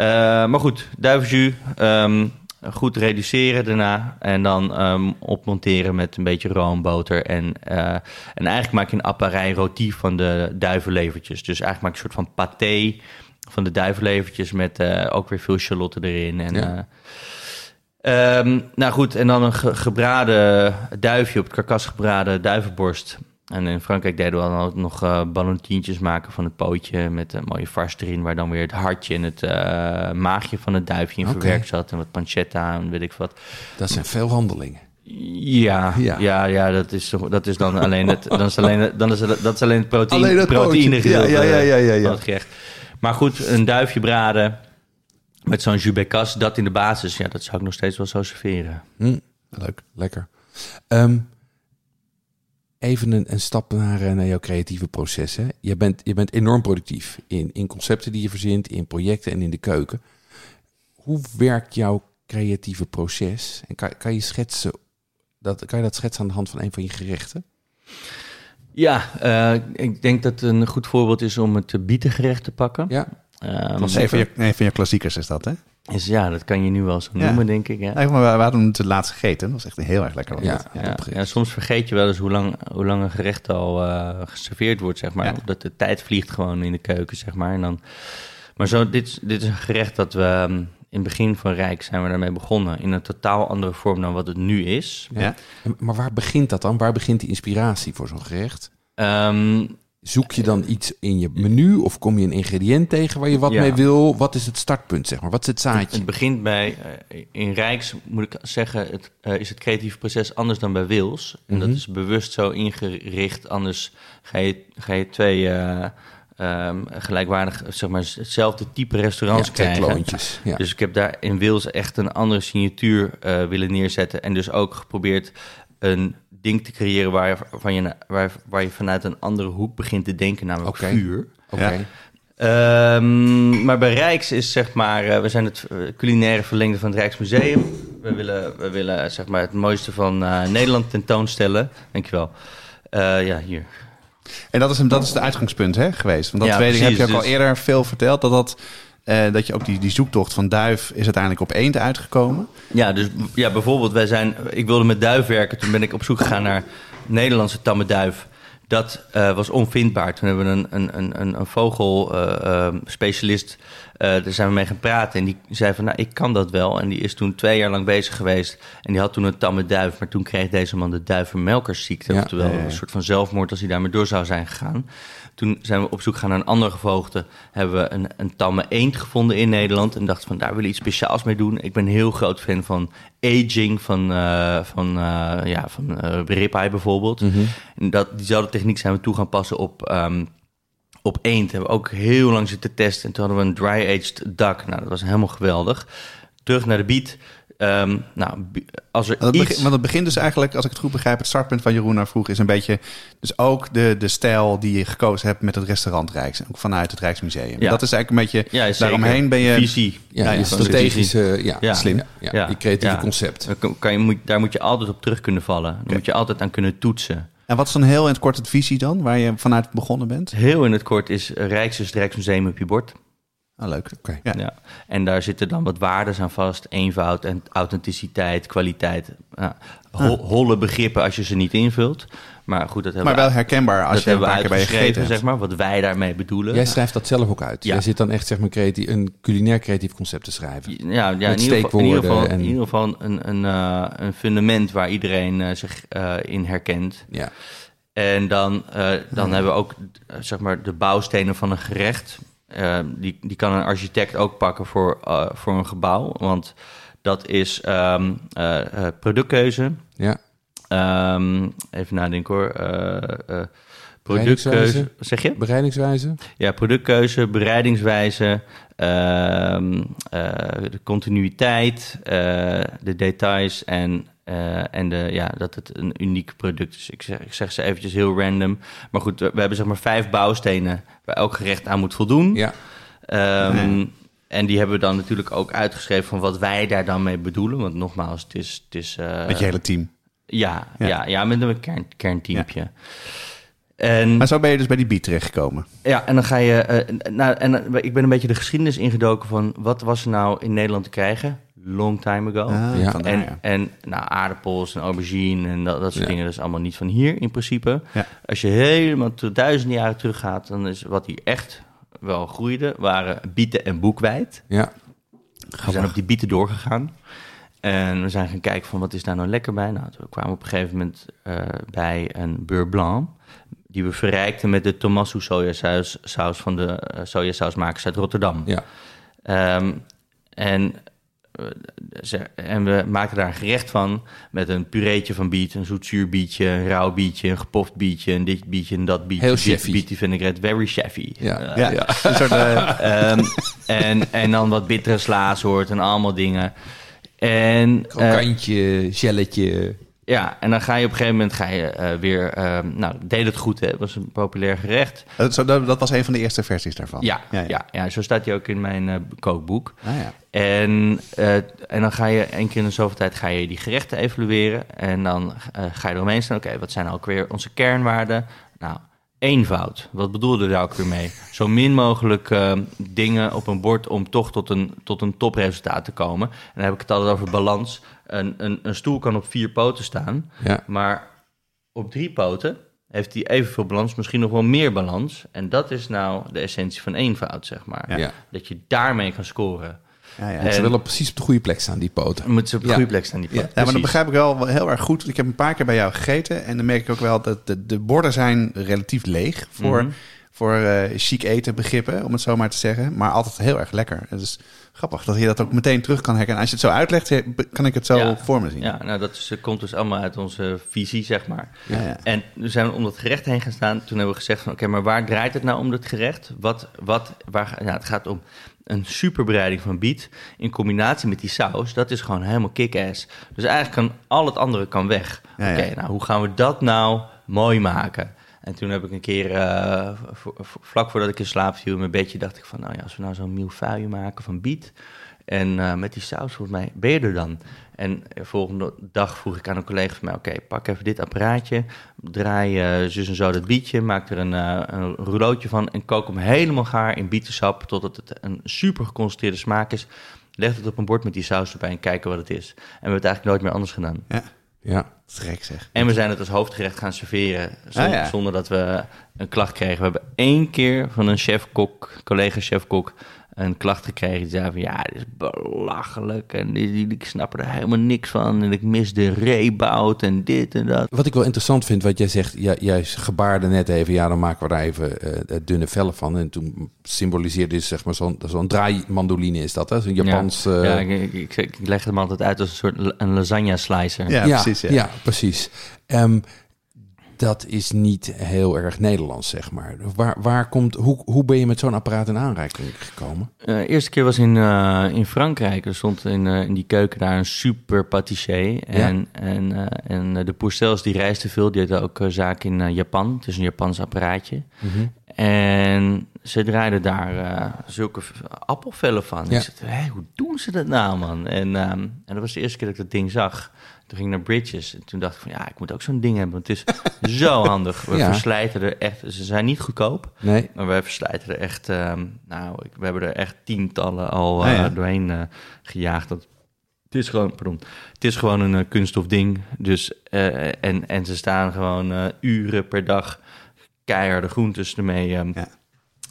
Eh, maar goed, duivenjus. ehm, goed reduceren daarna. En dan ehm, opmonteren met een beetje roomboter. En, eh, en eigenlijk maak je een apparij rôti van de duivenlevertjes. Dus eigenlijk maak je een soort van paté van de duivenlevertjes... met eh, ook weer veel shalotten erin. En, Ja. eh, ehm, nou goed, en dan een ge- gebraden duifje op het karkas gebraden duivenborst... En in Frankrijk deden we dan ook nog eh ballontientjes maken van het pootje met een mooie vars erin, waar dan weer het hartje en het eh, maagje van het duifje in verwerkt zat en wat pancetta en weet ik wat. Dat zijn veel handelingen. Ja, Ja. ja, ja, dat, is, dat is dan alleen het, dan is alleen, het- dan is het, dat is alleen het proteïne, Alleen het proteïne. Ja, ja, ja, ja, gerecht. Maar goed, een duifje braden met zo'n jus becas, dat in de basis, ja, dat zou ik nog steeds wel zo serveren. Hm, Leuk. lekker. Ehm, even een, een stap naar, eh, naar jouw creatieve proces. Hè. Je, bent, je bent enorm productief in, in concepten die je verzint, in projecten en in de keuken. Hoe werkt jouw creatieve proces? En kan, kan, je schetsen, dat, kan je dat schetsen aan de hand van een van je gerechten? Ja, eh, ik denk dat het een goed voorbeeld is om het bietengerecht te pakken. Ja, Ehm, Dat is een van, je, een van je klassiekers is dat, hè? Is, ja, dat kan je nu wel zo Ja. noemen, denk ik. Ja. Maar we, hadden het laatst gegeten. Dat was echt heel erg lekker. Ja. Ja, ja, soms vergeet je wel eens hoe lang, hoe lang een gerecht al eh, geserveerd wordt, zeg maar. Ja. Dat de tijd vliegt gewoon in de keuken, zeg maar. En dan, maar zo, dit, dit is een gerecht dat we ehm, in het begin van Rijk zijn we daarmee begonnen. In een totaal andere vorm dan wat het nu is. ja. Maar waar begint dat dan? Waar begint die inspiratie voor zo'n gerecht? Ehm, Zoek je dan iets in je menu of kom je een ingrediënt tegen waar je wat Ja. mee wil? Wat is het startpunt, zeg maar? Wat is het zaadje? Het begint bij, eh, in Rijks moet ik zeggen, het, eh, is het creatieve proces anders dan bij Wils. En dat Mhm. is bewust zo ingericht, anders ga je, ga je twee ehm, gelijkwaardig, zeg maar, hetzelfde type restaurants Ja, krijgen. Ja. Dus ik heb daar in Wils echt een andere signatuur willen neerzetten. En dus ook geprobeerd een ding te creëren waar je, waarvan je, waar, waar je vanuit een andere hoek begint te denken, namelijk Oké. vuur. Oké. Ja. Ehm, maar bij Rijks is zeg maar, eh, we zijn het eh, culinaire verlengde van het Rijksmuseum. We willen, we willen zeg maar het mooiste van eh, Nederland tentoonstellen. Dankjewel. Eh ja, hier. En dat is, hem, dat is het uitgangspunt hè, geweest. Want dat Ja, tweede heb je ook al dus- eerder veel verteld. Dat, dat, eh, dat je ook die, die zoektocht van Duif is uiteindelijk op eend uitgekomen. Ja, dus ja, bijvoorbeeld, wij zijn, ik wilde met duif werken. Toen ben ik op zoek gegaan naar Nederlandse tamme duif. Dat eh, was onvindbaar. Toen hebben we een, een, een, een, vogelspecialist, daar zijn we mee gaan praten. En die zei van, nou, ik kan dat wel. En die is toen twee jaar lang bezig geweest. En die had toen een tamme duif. Maar toen kreeg deze man de duivenmelkersziekte. Ja. Oftewel, Ja, ja, ja. een soort van zelfmoord als hij daarmee door zou zijn gegaan. Toen zijn we op zoek gegaan naar een andere gevoogde. Hebben we een, een tamme eend gevonden in Nederland. En dachten van, daar willen we iets speciaals mee doen. Ik ben een heel groot fan van aging, van, eh van, eh ja, van ribeye bijvoorbeeld. En dat, diezelfde techniek zijn we toe gaan passen op, ehm, op eend. Hebben we ook heel lang zitten testen. En toen hadden we een dry-aged duck. Nou, dat was helemaal geweldig. Terug naar de beat. Ehm, nou, als er Want het, iets... begin, want het begint dus eigenlijk, als ik het goed begrijp, het startpunt van Jeroen naar vroeg is een beetje, dus ook de, de stijl die je gekozen hebt met het restaurant Rijks, ook vanuit het Rijksmuseum. Ja. Dat is eigenlijk een beetje, Ja, daaromheen ben je, Visie. Ja, Ja, je ja, strategische, ja, Ja. slim. Ja, ja, Ja. je creatieve Ja. concept. Daar, kan- je, moet, daar moet je altijd op terug kunnen vallen. Daar moet je altijd aan kunnen toetsen. en wat is dan heel in het kort het visie dan, waar je vanuit begonnen bent? Heel in het kort is Rijks is het Rijksmuseum op je bord. Ah, leuk. Oké. Ja. Ja. En daar zitten dan wat waarden aan vast. Eenvoud en authenticiteit, kwaliteit. Ja, ho- holle begrippen als je ze niet invult. Maar goed, dat hebben Maar we, wel herkenbaar als dat je een paar keer bij je zeg maar. Wat wij daarmee bedoelen. Jij schrijft dat zelf ook uit. Ja. Jij zit dan echt zeg maar, creatief, een culinair creatief concept te schrijven. Ja, ja in, ieder geval, in ieder geval, en- in ieder geval een, een, eh, een fundament waar iedereen eh, zich eh, in herkent. Ja. En dan, eh, dan hebben we ook zeg maar de bouwstenen van een gerecht. Eh, die, die kan een architect ook pakken voor, eh, voor een gebouw. Want dat is ehm, eh, eh, productkeuze. ja. Ehm, even nadenken hoor. Productkeuze. Zeg je? Bereidingswijze. Ja, productkeuze, bereidingswijze, ehm, de continuïteit, de details en, eh, en de, ja, dat het een uniek product is. Ik zeg, ik zeg ze eventjes heel random. Maar goed, we, we hebben zeg maar vijf bouwstenen waar elk gerecht aan moet voldoen. Ja. Ehm, En die hebben we dan natuurlijk ook uitgeschreven van wat wij daar dan mee bedoelen. Want nogmaals, het is... Het is eh, Met je hele team. ja, Ja. ja. Ja, met een kern, kernteampje. En, Maar zo ben je dus bij die beat terechtgekomen. ja, en dan ga je. eh, nou, en ik ben een beetje de geschiedenis ingedoken van wat was er nou in Nederland te krijgen? Long time ago. Ah, Ja. en ja. en nou, aardappels en aubergine en dat, dat soort Ja. dingen, dat is allemaal niet van hier in principe. Ja. Als je helemaal tot duizenden jaren teruggaat, dan is wat hier echt wel groeide, waren bieten en boekwijd. Ja. We zijn op die bieten doorgegaan. En we zijn gaan kijken van wat is daar nou lekker bij. Nou, we kwamen op een gegeven moment eh, bij een beurre blanc. Die we verrijkten met de Tomasso sojasaus saus van de eh, sojasausmakers uit Rotterdam. Ja. Ehm, en, en we maakten daar een gerecht van met een pureetje van biet, een zoetzuur bietje, een rauw bietje, een gepoft bietje, een dit bietje en dat bietje. Heel Biet- chefy. Bietje vinaigrette, very chefy. Ja. Eh, Ja, een soort, eh, Ehm, en, en dan wat bittere slaasoort en allemaal dingen. En, eh, Krokantje, gelletje. Ja, en dan ga je op een gegeven moment ga je, eh, weer... ehm, nou, deed het goed, hè? Het was een populair gerecht. dat, zo- dat, dat was een van de eerste versies daarvan. Ja, ja, ja, ja. ja. zo staat hij ook in mijn eh, kookboek. Ah, ja. En, eh, en dan ga je één keer in de zoveel tijd ga je die gerechten evalueren. En dan eh, ga je eromheen staan. Oké, wat zijn nou ook weer onze kernwaarden? Nou, eenvoud. Wat bedoelde daar ook weer mee? Zo min mogelijk eh, dingen op een bord om toch tot een, tot een topresultaat te komen. En dan heb ik het altijd over balans. Een, een, een stoel kan op vier poten staan. Ja. Maar op drie poten heeft hij evenveel balans, misschien nog wel meer balans. En dat is nou de essentie van eenvoud, zeg maar. Ja. ja. Dat je daarmee kan scoren. Ja, ja. En- Ze willen precies op de goede plek staan, die poten. Moeten ze op de Ja. goede plek staan, die Ja. pot. Ja, maar dat begrijp ik wel heel erg goed. Ik heb een paar keer bij jou gegeten en dan merk ik ook wel dat de, de borden zijn relatief leeg voor, Mhm. Voor eh, chic eten begrippen, om het zo maar te zeggen. Maar altijd heel erg lekker. Het is grappig dat je dat ook meteen terug kan herkennen. Als je het zo uitlegt, kan ik het zo Ja. voor me zien. Ja, nou dat is, komt dus allemaal uit onze visie, zeg maar. Ja, ja. En we zijn om dat gerecht heen gaan staan. Toen hebben we gezegd van, oké, maar waar draait het nou om, dat gerecht? Wat, wat, waar, nou, het gaat om een superbereiding van biet in combinatie met die saus. Dat is gewoon helemaal kick-ass. Dus eigenlijk kan al het andere kan weg. Oké, nou, hoe gaan we dat nou mooi maken? En toen heb ik een keer, eh, vlak voordat ik in slaap viel in mijn bedje, dacht ik van, nou ja, als we nou zo'n milfeuille maken van biet en eh, met die saus, volgens mij, ben je er dan? En de volgende dag vroeg ik aan een collega van mij, oké, pak even dit apparaatje, draai eh zus en zo dat bietje, maak er een, een rouleautje van en kook hem helemaal gaar in bietensap totdat het een super geconcentreerde smaak is. Leg het op een bord met die saus erbij en kijken wat het is. En we hebben het eigenlijk nooit meer anders gedaan. Ja, Ja. trek zeg. En we zijn het als hoofdgerecht gaan serveren zonder, Ah, ja. Zonder dat we een klacht kregen. We hebben één keer van een chef-kok, collega-chef-kok, een klacht gekregen. Die zei van, ja, dit is belachelijk. En die, die, ik snap er helemaal niks van. En ik mis de reebout en dit en dat. Wat ik wel interessant vind, wat jij zegt, jij, jij gebaarde net even, ja, dan maken we daar even eh, dunne vellen van. En toen symboliseerde je zeg maar zo'n zo'n draaimandoline is dat, hè? Zo'n Japans... Ja, eh, ja ik, ik, ik leg hem altijd uit als een soort een lasagne-slicer. Ja, precies. Ja. ja, precies. Ehm, dat is niet heel erg Nederlands, zeg maar. Waar, waar komt, hoe, hoe ben je met zo'n apparaat in aanraking gekomen? Eh, De eerste keer was in, eh, in Frankrijk. Er stond in, eh, in die keuken daar een super patissier. En, en, en de Pourcels die reisde veel. Die hadden ook zaken in Japan. Het is een Japans apparaatje. En ze draaiden daar zulke appelvellen van. Ja. Ik zei, hoe doen ze dat nou, man? En, ehm, en dat was de eerste keer dat ik dat ding zag. Toen ging ik naar Bridges. En toen dacht ik van, ja, ik moet ook zo'n ding hebben. Want het is zo handig. We Ja. verslijten er echt... Ze zijn niet goedkoop. Nee? Maar wij verslijten er echt, ehm, nou, ik, we hebben er echt tientallen al Ah, eh, ja. doorheen eh, gejaagd. Dat, het is gewoon, pardon, het is gewoon een eh, kunststof ding. Dus, en, en ze staan gewoon uren per dag keiharde groentes ermee ehm, Ja.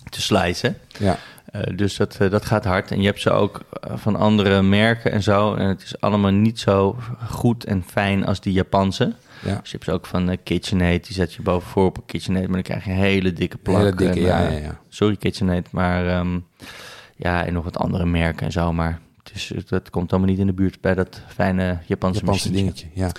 te slicen. Ja. Eh, dus dat, eh, dat gaat hard. En je hebt ze ook eh, van andere merken en zo. En het is allemaal niet zo goed en fijn als die Japanse. Ja. Dus je hebt ze ook van KitchenAid. Die zet je bovenvoor op een KitchenAid. Maar dan krijg je een hele dikke plak. Hele dikke, En, ja, ja, ja. Sorry KitchenAid, maar ehm, ja, en nog wat andere merken en zo. Maar het is, dat komt allemaal niet in de buurt bij dat fijne Japanse, Japanse dingetje, ja.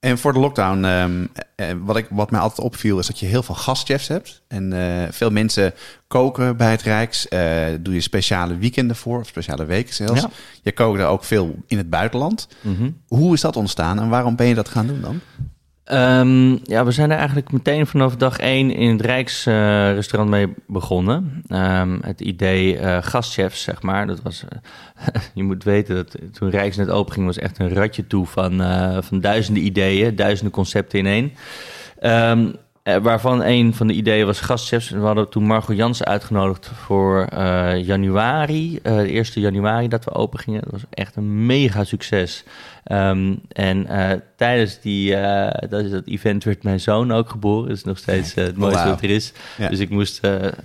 En voor de lockdown, ehm, eh, wat, ik, wat mij altijd opviel, is dat je heel veel gastchefs hebt. En eh, veel mensen koken bij het Rijks. Eh, doe je speciale weekenden voor, of speciale weken zelfs. Ja. Je kookte ook veel in het buitenland. Mhm. Hoe is dat ontstaan en waarom ben je dat gaan doen dan? Ehm, ja, we zijn er eigenlijk meteen vanaf dag één in het Rijksrestaurant restaurant mee begonnen. Ehm, het idee eh, gastchefs, zeg maar. Dat was, eh, je moet weten dat toen Rijks net openging, was echt een ratje toe van, eh, van duizenden ideeën, duizenden concepten in één. Ehm, eh, waarvan een van de ideeën was gastchefs. We hadden toen Margot Jansen uitgenodigd voor januari, de eerste januari dat we open gingen. Dat was echt een mega succes. Ehm, en eh, tijdens die, eh, dat, dat event werd mijn zoon ook geboren. Dat is nog steeds eh, het mooiste Wauw. wat er is. Ja. Dus ik moest,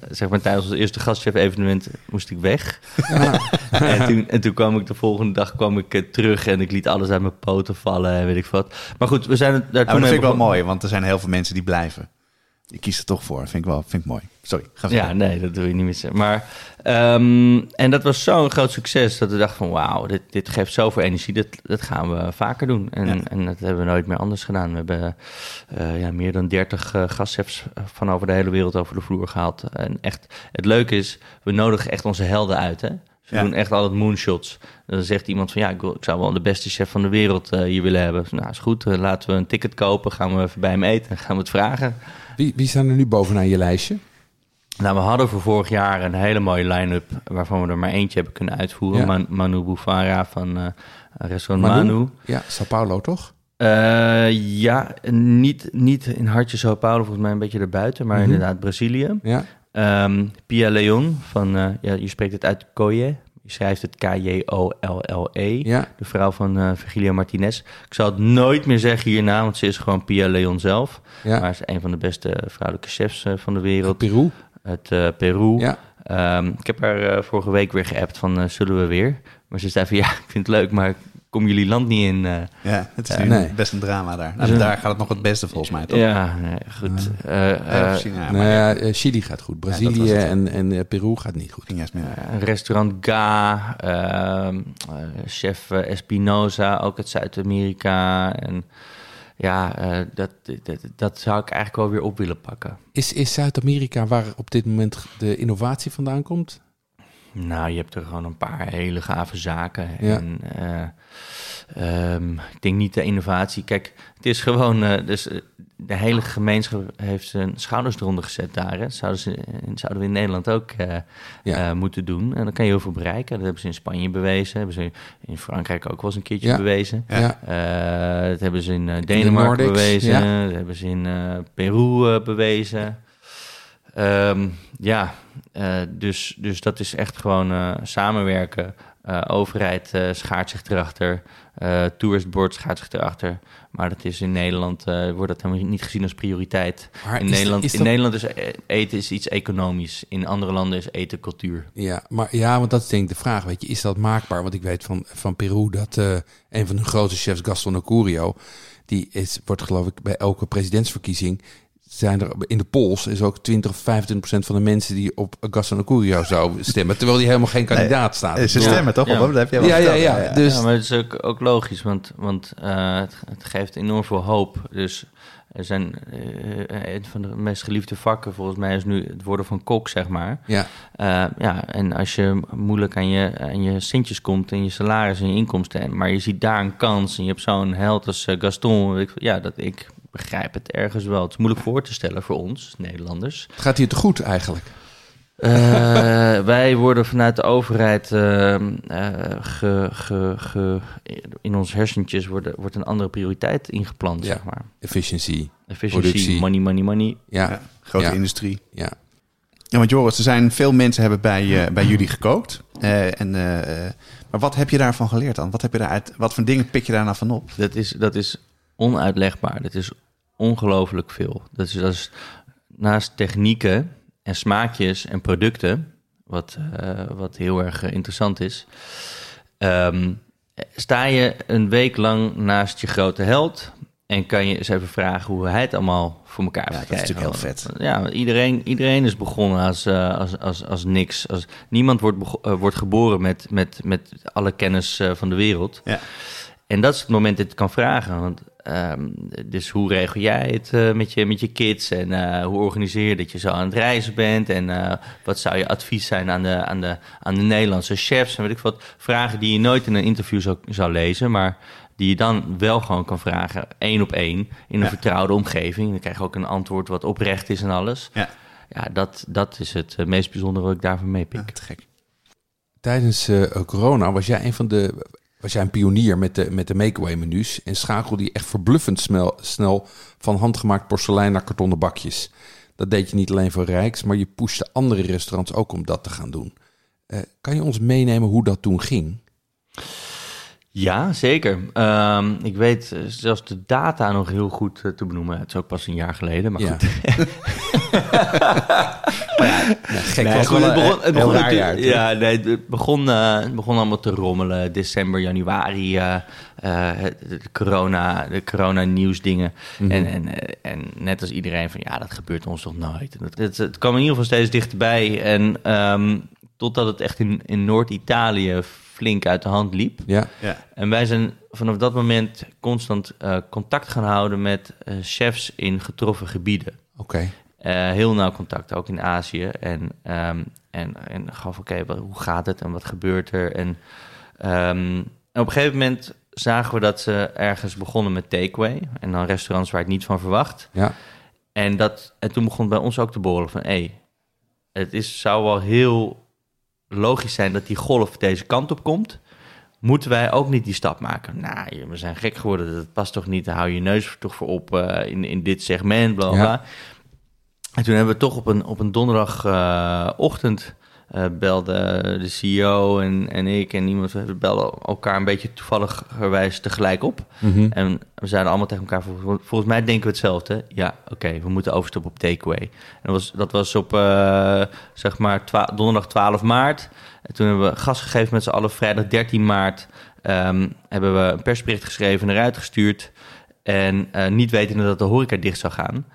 zeg maar tijdens ons eerste gastchef-evenement, moest ik weg. en, toen, en toen kwam ik de volgende dag kwam ik, terug en ik liet alles uit mijn poten vallen en weet ik wat. Maar goed, we zijn daar Nou, toen dat vind ik wel mooi, want er zijn heel veel mensen die blijven. Je kiest er toch voor. Vind ik wel vind ik mooi. Sorry, ga Ja, nee, dat doe je niet meer. Maar, ehm, en dat was zo'n groot succes dat we dachten van wauw, dit, dit geeft zoveel energie, dat, dat gaan we vaker doen. En, Ja. en dat hebben we nooit meer anders gedaan. We hebben eh, ja, meer dan 30 uh, gastchefs van over de hele wereld over de vloer gehaald. En echt, het leuke is, we nodigen echt onze helden uit, hè. Ze Ja. doen echt altijd moonshots. Dan zegt iemand van ja, ik, wil, ik zou wel de beste chef van de wereld eh, hier willen hebben. Nou, is goed, eh, laten we een ticket kopen, gaan we even bij hem eten en gaan we het vragen. Wie, wie staan er nu bovenaan je lijstje? Nou, we hadden voor vorig jaar een hele mooie line-up waarvan we er maar eentje hebben kunnen uitvoeren. Ja. Man- Manu Bufara van eh restaurant Manu. Ja, Sao Paulo, toch? Eh, ja, niet, niet in Hartje Sao Paulo, volgens mij een beetje erbuiten, maar Mhm. inderdaad Brazilië. Ja. Ehm, Pia Leon van, eh, ja, je spreekt het uit Koye. Schrijft het K-J-O-L-L-E. Ja. De vrouw van eh Virgilia Martinez. Ik zal het nooit meer zeggen hierna, want ze is gewoon Pia Leon zelf. Ja. Maar ze is een van de beste vrouwelijke chefs eh, van de wereld. Peru. Eh, Peru. Ja. Ehm, ik heb haar eh, vorige week weer geappt van eh, zullen we weer? Maar ze zei van ja, ik vind het leuk, maar kom jullie land niet in. eh. Ja, het is nu nee. best een drama daar. Nou, daar gaat het nog het beste volgens mij, toch? ja, nee, goed. Eh, Ja, eh, maar nou ja, eh, Chili gaat goed. Brazilië en, en eh, Peru gaat niet goed. ging juist meer. een restaurant Ga, ehm, eh, chef eh, Espinosa, ook uit Zuid-Amerika. En ja, eh, dat, dat, dat zou ik eigenlijk wel weer op willen pakken. Is, is Zuid-Amerika waar op dit moment de innovatie vandaan komt? Nou, je hebt er gewoon een paar hele gave zaken. Ja. En eh, ehm, ik denk niet de innovatie. Kijk, het is gewoon. eh, dus, eh, de hele gemeenschap heeft zijn schouders eronder gezet daar. Hè. Zouden, ze, zouden we in Nederland ook Ja. moeten doen. En dan kan je heel veel bereiken. Dat hebben ze in Spanje bewezen. hebben ze in Frankrijk ook wel eens een keertje Ja. bewezen. Dat hebben ze in Denemarken bewezen. Dat hebben ze in Peru bewezen. Ehm, ja, eh, dus, dus dat is echt gewoon eh, samenwerken. Eh, overheid schaart zich erachter. Tourist Board schaart zich erachter. Maar dat is in Nederland, wordt dat helemaal niet gezien als prioriteit. Maar in is- Nederland, is in Nederland is eten is iets economisch. In andere landen is eten cultuur. Ja, maar ja, want dat is denk ik de vraag. Weet je, is dat maakbaar? Want ik weet van, van Peru dat een van hun grote chefs, Gaston Acurio, die is, wordt geloof ik bij elke presidentsverkiezing zijn er in de polls is ook 20 of 25 procent van de mensen die op Gaston Acurio zou stemmen, terwijl die helemaal geen kandidaat staat. Ze Ja. stemmen toch? Ja. Dat heb je wel Ja, ja, verteld, ja. Dus ja, maar het is ook, ook logisch, want, want eh, het, het geeft enorm veel hoop. Dus er zijn eh, een van de meest geliefde vakken volgens mij is nu het worden van kok, zeg maar. ja, Eh, ja, en als je moeilijk aan je, aan je centjes komt en je salaris en je inkomsten, en- maar je ziet daar een kans en je hebt zo'n held als Gaston, ja, dat ik begrijp het ergens wel. Het is moeilijk voor te stellen voor ons, Nederlanders. het gaat hier te goed eigenlijk. Eh, wij worden vanuit de overheid eh, eh, ge, ge, ge- in ons hersentjes worden, wordt een andere prioriteit ingeplant, Ja. zeg maar. Efficiency. Efficiëntie, Productie. money, money, money. Ja, Ja, grote Ja. industrie. ja. Ja, want Joris, er zijn veel mensen hebben bij, bij jullie gekookt. Eh, en, maar wat heb je daarvan geleerd dan? Wat, heb je daaruit, wat voor dingen pik je daar nou van op? Dat is, dat is onuitlegbaar. Dat is ongelooflijk veel. Dat is, dat is naast technieken en smaakjes en producten, wat, eh, wat heel erg eh, interessant is, ehm, sta je een week lang naast je grote held en kan je eens even vragen hoe hij het allemaal voor elkaar Ja, heeft dat is natuurlijk heel vet. Ja, iedereen, iedereen is begonnen als, eh, als, als, als niks. Als, niemand wordt, wordt geboren met, met, met alle kennis van de wereld. Ja. En dat is het moment dat je het kan vragen. Want, ehm, dus hoe regel jij het eh, met, je, met je kids? En eh, hoe organiseer je dat je zo aan het reizen bent? En eh, wat zou je advies zijn aan de, aan, de, aan de Nederlandse chefs? En weet ik wat. Vragen die je nooit in een interview zou, zou lezen, maar die je dan wel gewoon kan vragen, één op één, in een Ja. vertrouwde omgeving. Dan krijg je ook een antwoord wat oprecht is en alles. Ja, Ja, dat, dat is het meest bijzondere wat ik daarvan meepik. ja te gek. Tijdens corona was jij een van de. Was jij een pionier met de, met de make-away menus en schakelde je echt verbluffend snel, snel van handgemaakt porselein naar kartonnen bakjes. Dat deed je niet alleen voor Rijks, maar je pushte andere restaurants ook om dat te gaan doen. Eh, kan je ons meenemen hoe dat toen ging? Ja, zeker. Ehm, ik weet eh, zelfs de data nog heel goed eh, te benoemen. Het is ook pas een jaar geleden, maar Ja. goed. Ja, gek Nee, het begon, het heel begon jaar, ja, nee, het begon, eh, het begon allemaal te rommelen. December, januari, eh, eh, het- de corona, de corona nieuwsdingen. Mhm. En, en, eh, en net als iedereen van, ja, dat gebeurt ons toch nooit. Het, het, het kwam in ieder geval steeds dichterbij. En ehm, totdat het echt in, in Noord-Italië flink uit de hand liep. Ja, Ja. En wij zijn vanaf dat moment constant eh, contact gaan houden met eh, chefs in getroffen gebieden. oké. Eh, heel nauw contact, ook in Azië. En, ehm, en, en gaf, oké, hoe gaat het en wat gebeurt er? En, ehm, en op een gegeven moment zagen we dat ze ergens begonnen met takeaway. En dan restaurants waar ik niet van verwacht. Ja, En, dat, en toen begon het bij ons ook te borrelen van... hé, het is, zou wel heel logisch zijn dat die golf deze kant op komt. Moeten wij ook niet die stap maken? Nou, we zijn gek geworden, dat past toch niet? Hou je neus toch voor op eh, in, in dit segment, bla bla. Ja. bla. En toen hebben we toch op een, op een donderdagochtend... eh belde de CEO en, en ik en iemand... we belden elkaar een beetje toevalligerwijs tegelijk op. Mhm. En we zeiden allemaal tegen elkaar, vol- volgens mij denken we hetzelfde. Ja, oké, we moeten overstappen op takeaway. En dat was, dat was op, eh, zeg maar, donderdag 12 maart. En toen hebben we gas gegeven met z'n allen. Vrijdag 13 maart ehm, hebben we een persbericht geschreven en eruit gestuurd. En eh, niet wetende dat de horeca dicht zou gaan.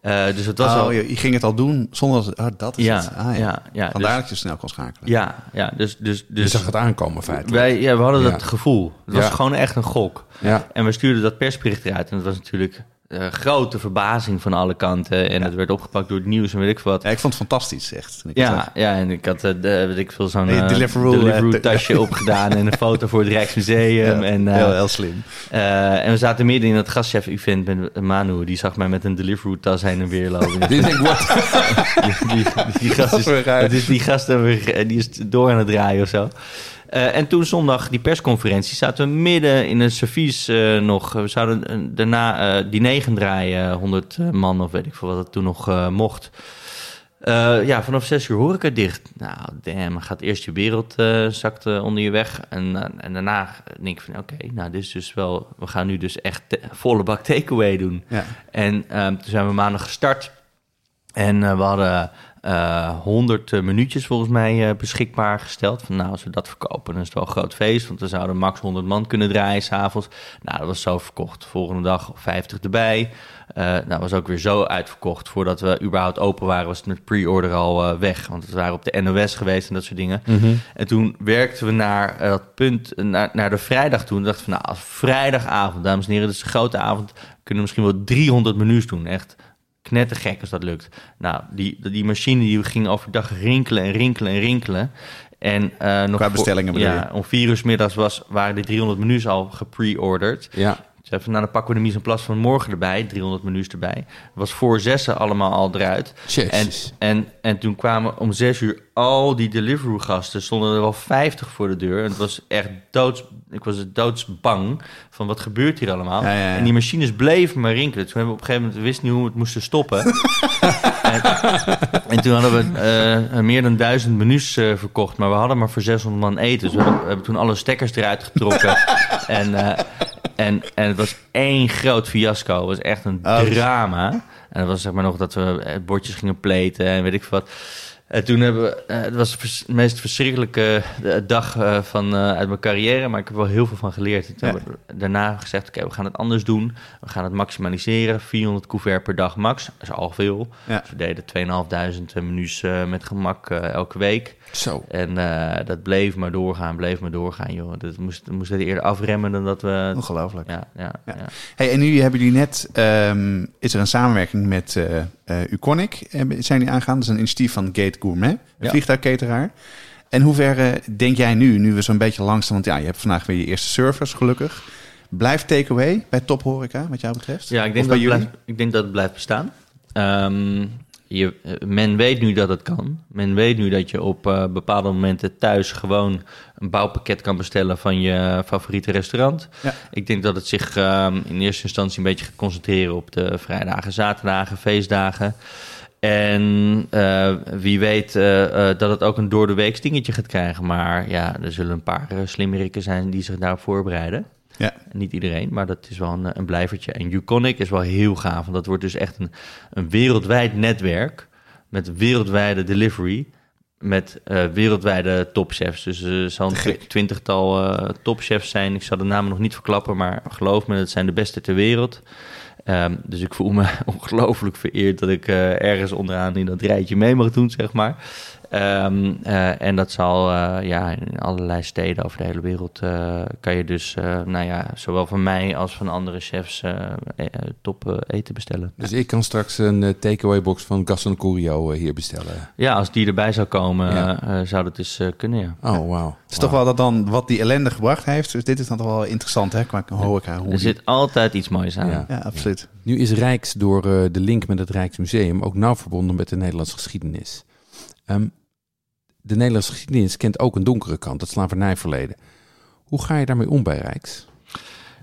Eh, dus het was oh, al... je, je ging het al doen zonder dat... Oh, dat is Ja, het. Ah, ja. ja, ja, Vandaar dus- dat je snel kon schakelen. Ja, ja, dus... dus, je dus zag het aankomen feitelijk. wij, ja, we hadden Ja. dat gevoel. Het was gewoon echt een gok. Ja, En we stuurden dat persbericht eruit. En dat was natuurlijk eh, grote verbazing van alle kanten. En het werd opgepakt door het nieuws en weet ik wat. Ja, ik vond het fantastisch, echt. ik het. Ja, ja, en ik had de, weet ik veel, zo'n eh, Deliveroo, Deliveroo tasje opgedaan en een foto voor het Rijksmuseum. Ja, en, heel, heel slim. en we zaten midden in het gastchef-event met Manu. Die zag mij met een Deliveroo tas heen en weer lopen. Ik, wat? die, die, die gast is, die gast die is door aan het draaien of zo. Eh, en toen zondag die persconferentie zaten we midden in een servies eh, nog. We zouden eh, daarna eh diner gaan draaien, 100 man of weet ik veel wat het toen nog mocht. Ja, vanaf zes uur hoor ik het dicht. Nou, damn, gaat eerst je wereld zakt eh, onder je weg. En, en daarna denk ik van, oké, nou, dit is dus wel... We gaan nu dus echt volle bak takeaway doen. Ja. En ehm, toen zijn we maandag gestart. En we hadden eh 100 eh, minuutjes volgens mij eh, beschikbaar gesteld. Van nou, als we dat verkopen, dan is het wel een groot feest. Want we zouden max 100 man kunnen draaien s'avonds. Nou, dat was zo verkocht. Volgende dag 50 erbij. Nou, was ook weer zo uitverkocht. Voordat we überhaupt open waren, was het met pre-order al weg. Want we waren op de NOS geweest en dat soort dingen. En toen werkten we naar dat punt, naar, naar de vrijdag toe. En dachten van, nou, als vrijdagavond, dames en heren, dit is een grote avond. Kunnen we misschien wel 300 menus doen. Echt knettergek als dat lukt. Nou, die, die machine die ging overdag rinkelen en rinkelen en rinkelen. En uh, nog Qua bestellingen bedoel ja, om vier uur middags was, waren die 300 menus al gepre-ordered. Ja. Dus even, nou, dan pakken we de mise en place van morgen erbij, 300 menus erbij. Was voor zessen allemaal al eruit. En, Jezus. en, en toen kwamen om zes uur al die Deliveroo-gasten, stonden er wel 50 voor de deur. En het was echt doods, ik was doodsbang van wat gebeurt hier allemaal. Ja, ja, ja. En die machines bleven maar rinkelen. Toen hebben we op een gegeven moment, wisten niet hoe we het moesten stoppen. en, en toen hadden we eh, meer dan duizend menus eh, verkocht, maar we hadden maar voor 600 man eten. Dus we hebben, we hebben toen alle stekkers eruit getrokken. en, eh, en, en het was één groot fiasco. Het was echt een Oh, drama. En dat was zeg maar nog dat we eh, bordjes gingen pleten en weet ik veel wat. En toen hebben we, eh, het was de meest verschrikkelijke eh, dag van, uit mijn carrière, maar ik heb wel heel veel van geleerd. En toen Ja. hebben we daarna gezegd, oké, we gaan het anders doen. We gaan het maximaliseren, 400 couvert per dag max. Dat is al veel. Ja. Dus we deden 2500 menus met gemak elke week. Zo. En eh, dat bleef maar doorgaan, bleef maar doorgaan, joh. Dat moest, we moesten eerder afremmen dan dat we... Ongelooflijk. Ja, ja, Ja. ja. Hey, en nu hebben jullie net, ehm, is er een samenwerking met eh eh, Uconic, zijn die aangaan. Dat is een initiatief van Gate Gourmet, een vliegtuigketeraar. En hoe ver denk jij nu, nu we zo'n beetje langzaam, want ja, je hebt vandaag weer je eerste servers gelukkig. Blijft takeaway bij Top Horeca, wat jou betreft? Ja, ik denk, dat blijft, ik denk dat het blijft bestaan. Ehm, je, men weet nu dat het kan. Men weet nu dat je op eh, bepaalde momenten thuis gewoon een bouwpakket kan bestellen van je favoriete restaurant. Ja. Ik denk dat het zich ehm, in eerste instantie een beetje gaat concentreren op de vrijdagen, zaterdagen, feestdagen. En eh, wie weet eh, dat het ook een door de week dingetje gaat krijgen. Maar ja, er zullen een paar slimmerikken zijn die zich daarop voorbereiden. Ja. Niet iedereen, maar dat is wel een, een blijvertje. En Uconic is wel heel gaaf, want dat wordt dus echt een, een wereldwijd netwerk met wereldwijde delivery. Met uh, wereldwijde topchefs. Dus er uh, zal een twintigtal uh, topchefs zijn. Ik zal de namen nog niet verklappen, maar geloof me, het zijn de beste ter wereld. Um, dus ik voel me ongelooflijk vereerd dat ik ergens onderaan in dat rijtje mee mag doen, zeg maar. Um, uh, en dat zal uh, ja, in allerlei steden over de hele wereld uh, kan je dus, nou ja, zowel van mij als van andere chefs top eten bestellen. Dus ik kan straks een takeaway box van Gaston Curio hier bestellen? Ja, als die erbij zou komen, ja. zou dat dus kunnen, ja. Oh, wauw. Het is toch wel dat dan wat die ellende gebracht heeft. Dus dit is dan toch wel interessant, hè, qua horeca. Hoe er zit altijd iets moois aan. Ja, ja absoluut. Nu is Rijks door uh, de link met het Rijksmuseum ook nauw verbonden met de Nederlandse geschiedenis. Um, de Nederlandse geschiedenis kent ook een donkere kant, het slavernijverleden. Hoe ga je daarmee om bij Rijks?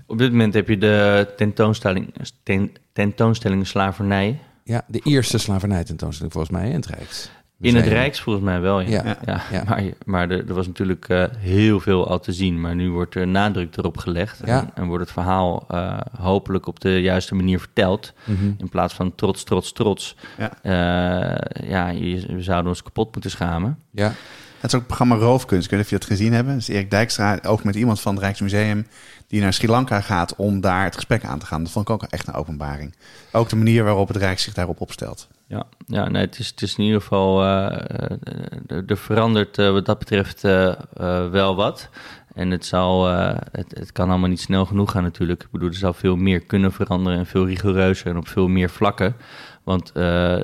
Op dit moment heb je de tentoonstelling, ten, tentoonstelling slavernij. Ja, de eerste slavernij tentoonstelling volgens mij in het Rijks. In het Rijks volgens mij wel, ja. Ja, ja, ja. ja. Maar, maar er, er, was natuurlijk uh, heel veel al te zien. Maar nu wordt er nadruk erop gelegd. Ja. En, en, wordt het verhaal uh, hopelijk op de juiste manier verteld. Mm -hmm. In plaats van trots, trots, trots. Ja, uh, ja je, we zouden ons kapot moeten schamen. Ja. Het is ook het programma Roofkunst. Ik weet niet of je dat gezien hebben. Dus Erik Dijkstra, ook met iemand van het Rijksmuseum... die naar Sri Lanka gaat om daar het gesprek aan te gaan. Dat vond ik ook echt een openbaring. Ook de manier waarop het Rijk zich daarop opstelt. Ja, ja nee, het, is, het is in ieder geval... Uh, er verandert uh, wat dat betreft uh, wel wat. En het, zal, eh, het, het kan allemaal niet snel genoeg gaan natuurlijk. Ik bedoel, er zou veel meer kunnen veranderen en veel rigoureuzer en op veel meer vlakken. Want eh,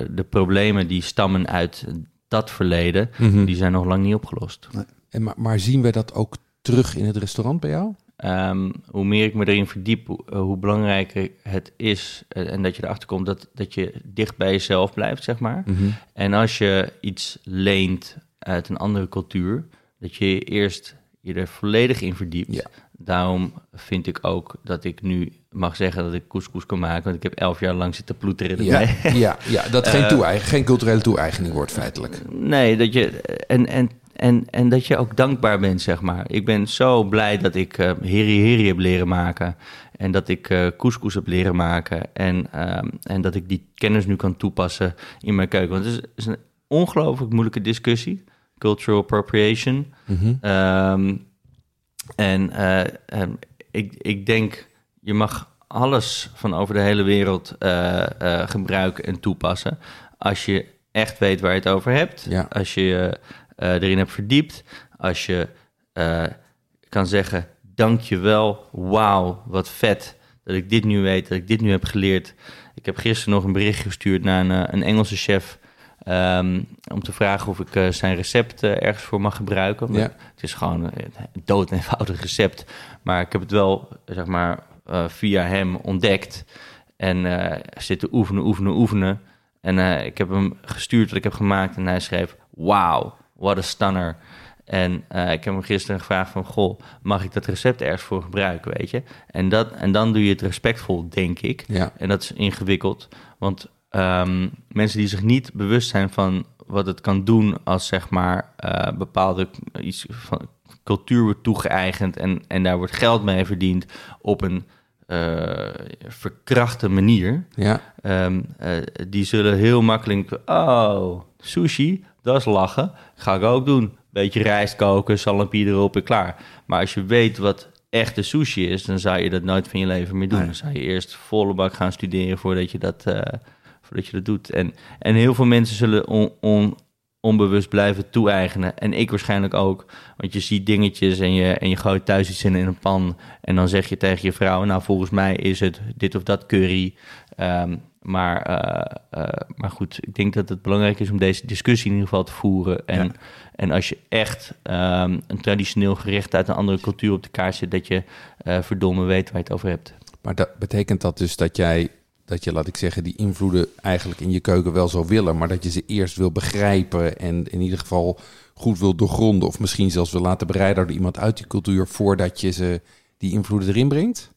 de problemen die stammen uit dat verleden, Mhm. die zijn nog lang niet opgelost. En maar, maar zien we dat ook terug in het restaurant bij jou? Ehm, hoe meer ik me erin verdiep, hoe, eh, hoe belangrijker het is. eh, en dat je erachter komt dat, dat je dicht bij jezelf blijft, zeg maar. Mhm. En als je iets leent uit een andere cultuur, dat je eerst je er volledig in verdiept. Ja. Daarom vind ik ook dat ik nu mag zeggen dat ik couscous kan maken. Want ik heb elf jaar lang zitten ploeteren Ja, erbij. ja, ja, dat geen, Eh, toe-eigen, geen culturele toe-eigening wordt feitelijk. Nee, dat je, en, en, en, en dat je ook dankbaar bent, zeg maar. Ik ben zo blij dat ik eh heri heri heb leren maken. En dat ik eh couscous heb leren maken. En, ehm, en dat ik die kennis nu kan toepassen in mijn keuken. Want het is, het is een ongelooflijk moeilijke discussie. Cultural appropriation. Mhm. Ehm, en eh, ehm, ik, ik denk, je mag alles van over de hele wereld gebruiken en toepassen. Als je echt weet waar je het over hebt. Ja. Als je eh, erin hebt verdiept. Als je eh, kan zeggen, dank je wel. Wauw, wat vet dat ik dit nu weet, dat ik dit nu heb geleerd. Ik heb gisteren nog een bericht gestuurd naar een, eh, een Engelse chef... ehm, om te vragen of ik zijn recept ergens voor mag gebruiken. Ja. Het is gewoon een dood eenvoudig recept. Maar ik heb het wel, zeg maar, via hem ontdekt. En zitten oefenen, oefenen, oefenen. En ik heb hem gestuurd wat ik heb gemaakt. En hij schreef, wauw, what a stunner. En eh, ik heb hem gisteren gevraagd van... Goh, mag ik dat recept ergens voor gebruiken, weet je? En, dat, en dan doe je het respectvol, denk ik. Ja. En dat is ingewikkeld. Want ehm, mensen die zich niet bewust zijn van wat het kan doen... als zeg maar eh, bepaalde iets van cultuur wordt toegeëigend... En, en daar wordt geld mee verdiend op een eh, verkrachte manier... Ja. Ehm, eh, die zullen heel makkelijk... Oh, sushi, dat is lachen. Ga ik ook doen. Beetje rijst koken, salami erop en klaar. Maar als je weet wat echte sushi is... dan zou je dat nooit van je leven meer doen. Nee. Dan zou je eerst volle bak gaan studeren voordat je dat, eh, voordat je dat doet. En, en heel veel mensen zullen on, on- onbewust blijven toe-eigenen. En ik waarschijnlijk ook. Want je ziet dingetjes en je, en je gooit thuis iets in, in een pan... en dan zeg je tegen je vrouw... nou, volgens mij is het dit of dat curry... Ehm, maar, eh, eh, maar goed, ik denk dat het belangrijk is om deze discussie in ieder geval te voeren. En, Ja. en als je echt ehm, een traditioneel gerecht uit een andere cultuur op de kaart zet, dat je eh, verdomme weet waar je het over hebt. Maar dat betekent dat dus dat jij, dat je, laat ik zeggen, die invloeden eigenlijk in je keuken wel zou willen, maar dat je ze eerst wil begrijpen en in ieder geval goed wil doorgronden, of misschien zelfs wil laten bereiden door iemand uit die cultuur voordat je ze die invloeden erin brengt?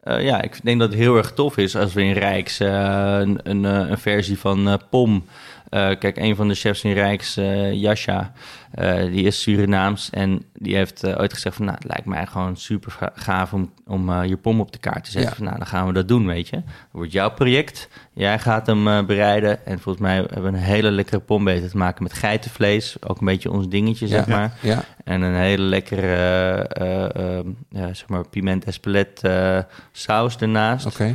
Eh, ja, ik denk dat het heel erg tof is als we in Rijks eh, een, een, eh, een versie van POM. Eh, kijk, een van de chefs in Rijks, eh Jascha, eh, die is Surinaams. En die heeft eh, ooit gezegd van, nou, het lijkt mij gewoon super ga- gaaf om, om eh, je POM op de kaart te zetten. Ja. Van, nou, dan gaan we dat doen, weet je. Dat wordt jouw project. Jij gaat hem eh, bereiden. En volgens mij hebben we een hele lekkere POM weten te maken met geitenvlees. Ook een beetje ons dingetje, zeg maar. ja, En een hele lekkere, eh, eh, eh, zeg maar, piment espelet eh, saus ernaast. oké.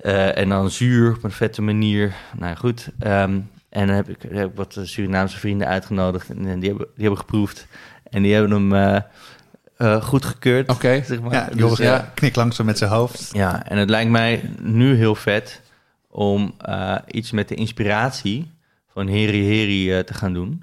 Eh, en dan zuur op een vette manier. Nou ja, goed. Ehm, en dan heb ik, heb ik wat Surinaamse vrienden uitgenodigd. En, die, hebben, die hebben geproefd. En die hebben hem eh eh goedgekeurd. Oké. Zeg maar. Ja, Dus, Joris ja. ja. knikt langzaam met zijn hoofd. Ja, en het lijkt mij nu heel vet om eh, iets met de inspiratie van Heri Heri eh, te gaan doen.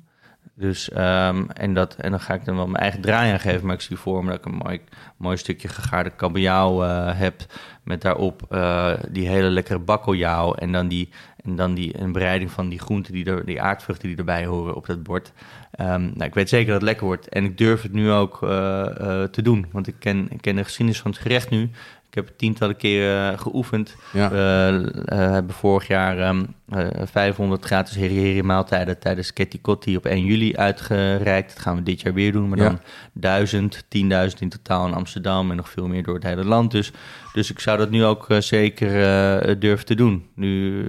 Dus, ehm, en, dat, en dan ga ik er wel mijn eigen draai aan geven. Maar ik zie voor me dat ik een mooi, mooi stukje gegaarde kabeljauw eh, heb. Met daarop eh, die hele lekkere bakkeljauw. En dan, die, en dan die, een bereiding van die groenten, die, er, die aardvruchten die erbij horen op dat bord. Ehm, nou, ik weet zeker dat het lekker wordt. En ik durf het nu ook eh, eh, te doen. Want ik ken, ik ken de geschiedenis van het gerecht nu. Ik heb tientallen keren geoefend. Ja. We eh, hebben vorig jaar ehm, eh, 500 gratis heri maaltijden tijdens Ketty Kotti op 1 juli uitgereikt. Dat gaan we dit jaar weer doen, maar Ja. dan 1000, 10.000 in totaal in Amsterdam en nog veel meer door het hele land. Dus, dus ik zou dat nu ook eh, zeker durven te doen. Nu,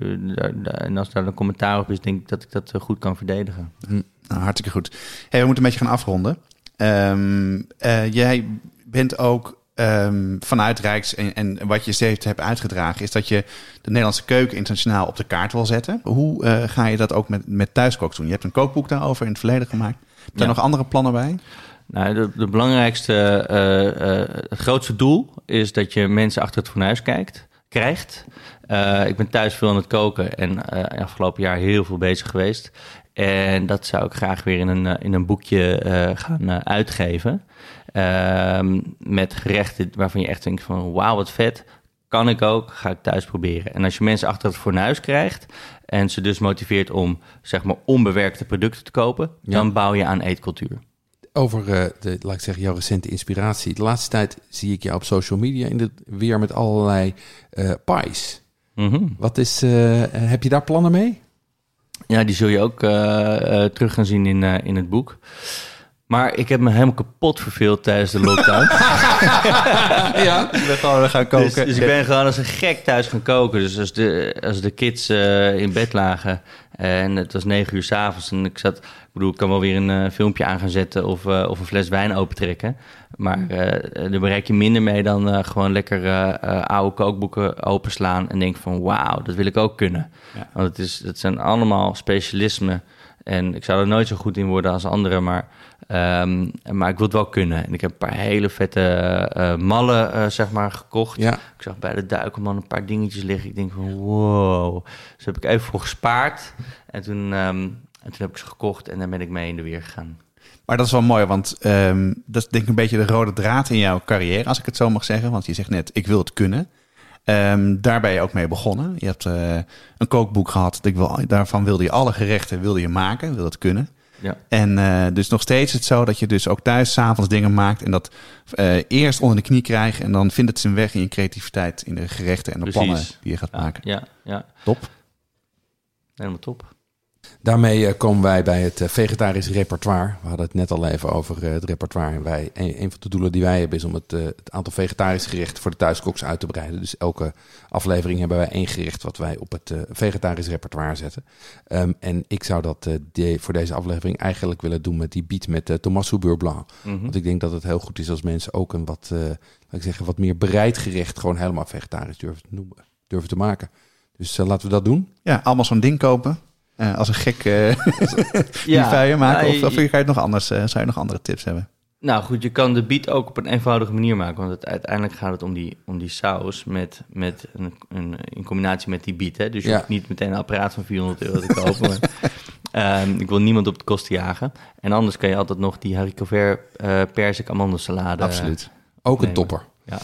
en als daar een commentaar op is, denk ik dat ik dat goed kan verdedigen. Nou, hartstikke goed. Hey, we moeten een beetje gaan afronden. Ehm, eh, jij bent ook ehm, vanuit Rijks en, en wat je steeds hebt uitgedragen... is dat je de Nederlandse keuken internationaal op de kaart wil zetten. Hoe eh, ga je dat ook met, met thuiskook doen? Je hebt een kookboek daarover in het verleden gemaakt. Heb je Ja. nog andere plannen bij? Nou, de, de belangrijkste, eh, eh, het grootste doel is dat je mensen achter het fornuis kijkt, krijgt. Ik ben thuis veel aan het koken en afgelopen jaar heel veel bezig geweest. En dat zou ik graag weer in een, in een boekje gaan uitgeven. Ehm, met gerechten waarvan je echt denkt van wauw, wat vet. Kan ik ook, ga ik thuis proberen. En als je mensen achter het fornuis krijgt en ze dus motiveert om zeg maar onbewerkte producten te kopen, Ja. dan bouw je aan eetcultuur. Over, eh, de, laat ik zeggen, jouw recente inspiratie. De laatste tijd zie ik jou op social media in de, weer met allerlei eh pies. Mhm. Wat is, eh, heb je daar plannen mee? Ja, die zul je ook terug gaan zien in, in het boek. Maar ik heb me helemaal kapot verveeld tijdens de lockdown. ja. We ben gewoon gaan koken. Dus, dus ik ben gewoon als een gek thuis gaan koken. Dus als de, als de kids eh, in bed lagen en het was negen uur s'avonds en ik zat... Ik bedoel, ik kan wel weer een eh, filmpje aan gaan zetten of, eh, of een fles wijn opentrekken. Maar eh daar bereik je minder mee dan eh, gewoon lekker eh, eh, oude kookboeken openslaan en denk van wauw, dat wil ik ook kunnen. Ja. Want het, is, het zijn allemaal specialismen en ik zou er nooit zo goed in worden als anderen, maar, ehm, maar ik wil het wel kunnen. En ik heb een paar hele vette eh, mallen eh, zeg maar gekocht. Ja. Ik zag bij de duikelman een paar dingetjes liggen. Ik denk van wow. Dus heb ik even voor gespaard. En toen, ehm, en toen heb ik ze gekocht en daar ben ik mee in de weer gegaan. Maar dat is wel mooi, want ehm, dat is denk ik een beetje de rode draad in jouw carrière, als ik het zo mag zeggen. Want je zegt net, ik wil het kunnen. Ehm, daar ben je ook mee begonnen. Je hebt eh, een kookboek gehad. Ik wil, daarvan wilde je alle gerechten wilde je maken, wilde het kunnen. Ja. En eh, dus nog steeds is het zo dat je dus ook thuis s'avonds dingen maakt en dat eh, eerst onder de knie krijgt en dan vindt het zijn weg in je creativiteit, in de gerechten en de Precies. plannen die je gaat Ja, maken. ja, ja. Top. Helemaal top. Daarmee eh, komen wij bij het eh, vegetarisch repertoire. We hadden het net al even over eh, het repertoire. En wij, een, een van de doelen die wij hebben is om het, het aantal vegetarische gerechten voor de thuiskoks uit te breiden. Dus elke aflevering hebben wij één gericht wat wij op het vegetarisch repertoire zetten. Ehm, en ik zou dat eh, de- voor deze aflevering eigenlijk willen doen met die beat met uh, Thomas Beurre Blanc. Mhm. Want ik denk dat het heel goed is als mensen ook een wat, eh, laat ik zeggen, wat meer bereid gerecht gewoon helemaal vegetarisch durven te, noemen, durven te maken. Dus laten we dat doen. Ja, allemaal zo'n ding kopen. Eh, als een gek eh die vuien maken. nou, of, of je- je nog anders, eh, zou je nog andere tips hebben? Nou goed, je kan de beat ook op een eenvoudige manier maken. Want het, uiteindelijk gaat het om die, om die saus met, met een, een, in combinatie met die beat. Hè? Dus je Ja. hoeft niet meteen een apparaat van 400 euro te kopen. maar, ehm, ik wil niemand op de kosten jagen. En anders kan je altijd nog die haricot vert uh, persik amandelsalade. Absoluut. Ook een topper. Ja.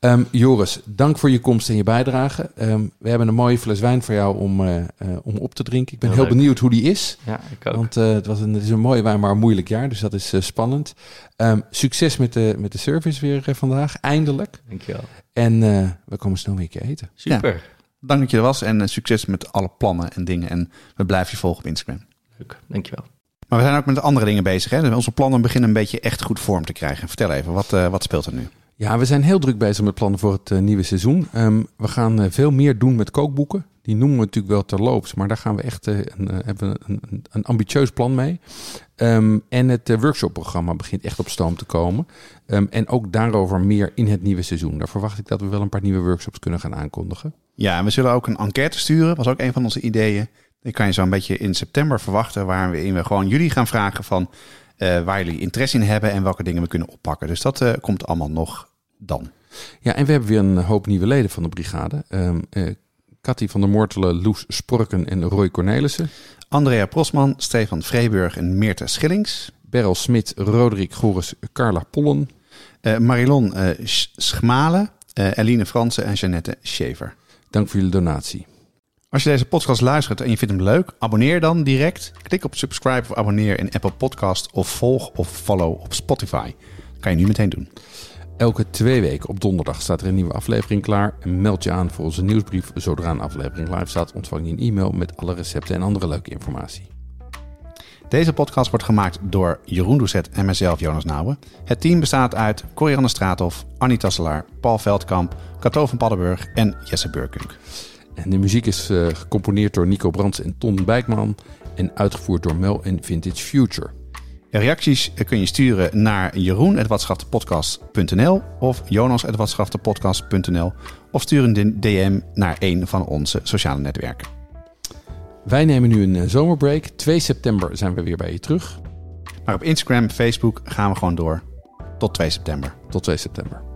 Ehm, Joris, dank voor je komst en je bijdrage. Ehm, we hebben een mooie fles wijn voor jou om, eh, eh, om op te drinken. Ik ben Heel benieuwd hoe die is. Ja, ik ook. Want eh, het, was een, het is een mooie wijn, maar een moeilijk jaar. Dus dat is eh, spannend. Ehm, succes met de, met de service weer vandaag, eindelijk. Dankjewel. En eh, we komen snel weer een keer eten. Super. Dank dat je er was en succes met alle plannen en dingen. En we blijven je volgen op Instagram. Leuk. Dankjewel. Maar we zijn ook met andere dingen bezig. Hè? Dus Onze plannen beginnen een beetje echt goed vorm te krijgen. Vertel even, wat, eh, wat speelt er nu? Ja, we zijn heel druk bezig met plannen voor het eh, nieuwe seizoen. Ehm, we gaan eh, veel meer doen met kookboeken. Die noemen we natuurlijk wel terloops, maar daar gaan we echt eh, een, hebben een, een, ambitieus plan mee. Ehm, en het workshopprogramma begint echt op stoom te komen. Ehm, en ook daarover meer in het nieuwe seizoen. Daar verwacht ik dat we wel een paar nieuwe workshops kunnen gaan aankondigen. Ja, en we zullen ook een enquête sturen. was ook een van onze ideeën. Die kan je zo een beetje in september verwachten. Waarin we gewoon jullie gaan vragen van waar jullie interesse in hebben. En welke dingen we kunnen oppakken. Dus dat komt allemaal nog dan. Ja, en we hebben weer een hoop nieuwe leden van de brigade. Cathy van der Moortelen, Loes Sporken en Roy Cornelissen. Andrea Prosman, Stefan Vreeburg en Meerte Schillings. Beryl Smit, Roderick Goris, Carla Pollen. Eh, Marilon Sch- Schmalen, eh, Eline Fransen en Jeannette Schever. Dank voor jullie donatie. Als je deze podcast luistert en je vindt hem leuk, abonneer dan direct. Klik op subscribe of abonneer in Apple Podcast of volg of follow op Spotify. kan je nu meteen doen. Elke twee weken op donderdag staat er een nieuwe aflevering klaar. En meld je aan voor onze nieuwsbrief. Zodra een aflevering live staat, ontvang je een e-mail met alle recepten en andere leuke informatie. Deze podcast wordt gemaakt door Jeroen Doucet en mijzelf, Jonas Nouwen. Het team bestaat uit Corianne Straathof, Annie Tasselaar, Paul Veldkamp, Cato van Paddenburg en Jesse Burkunk. En de muziek is eh, gecomponeerd door Nico Brands en Ton Bijkman. En uitgevoerd door Mel en Vintage Future. Reacties kun je sturen naar jeroen.watschaftepodcast.nl of jonas.watschaftepodcast.nl of stuur een DM naar een van onze sociale netwerken. Wij nemen nu een eh, zomerbreak. 2 september zijn we weer bij je terug. Maar Maar op Instagram, Facebook gaan we gewoon door. Tot 2 september. Tot 2 september.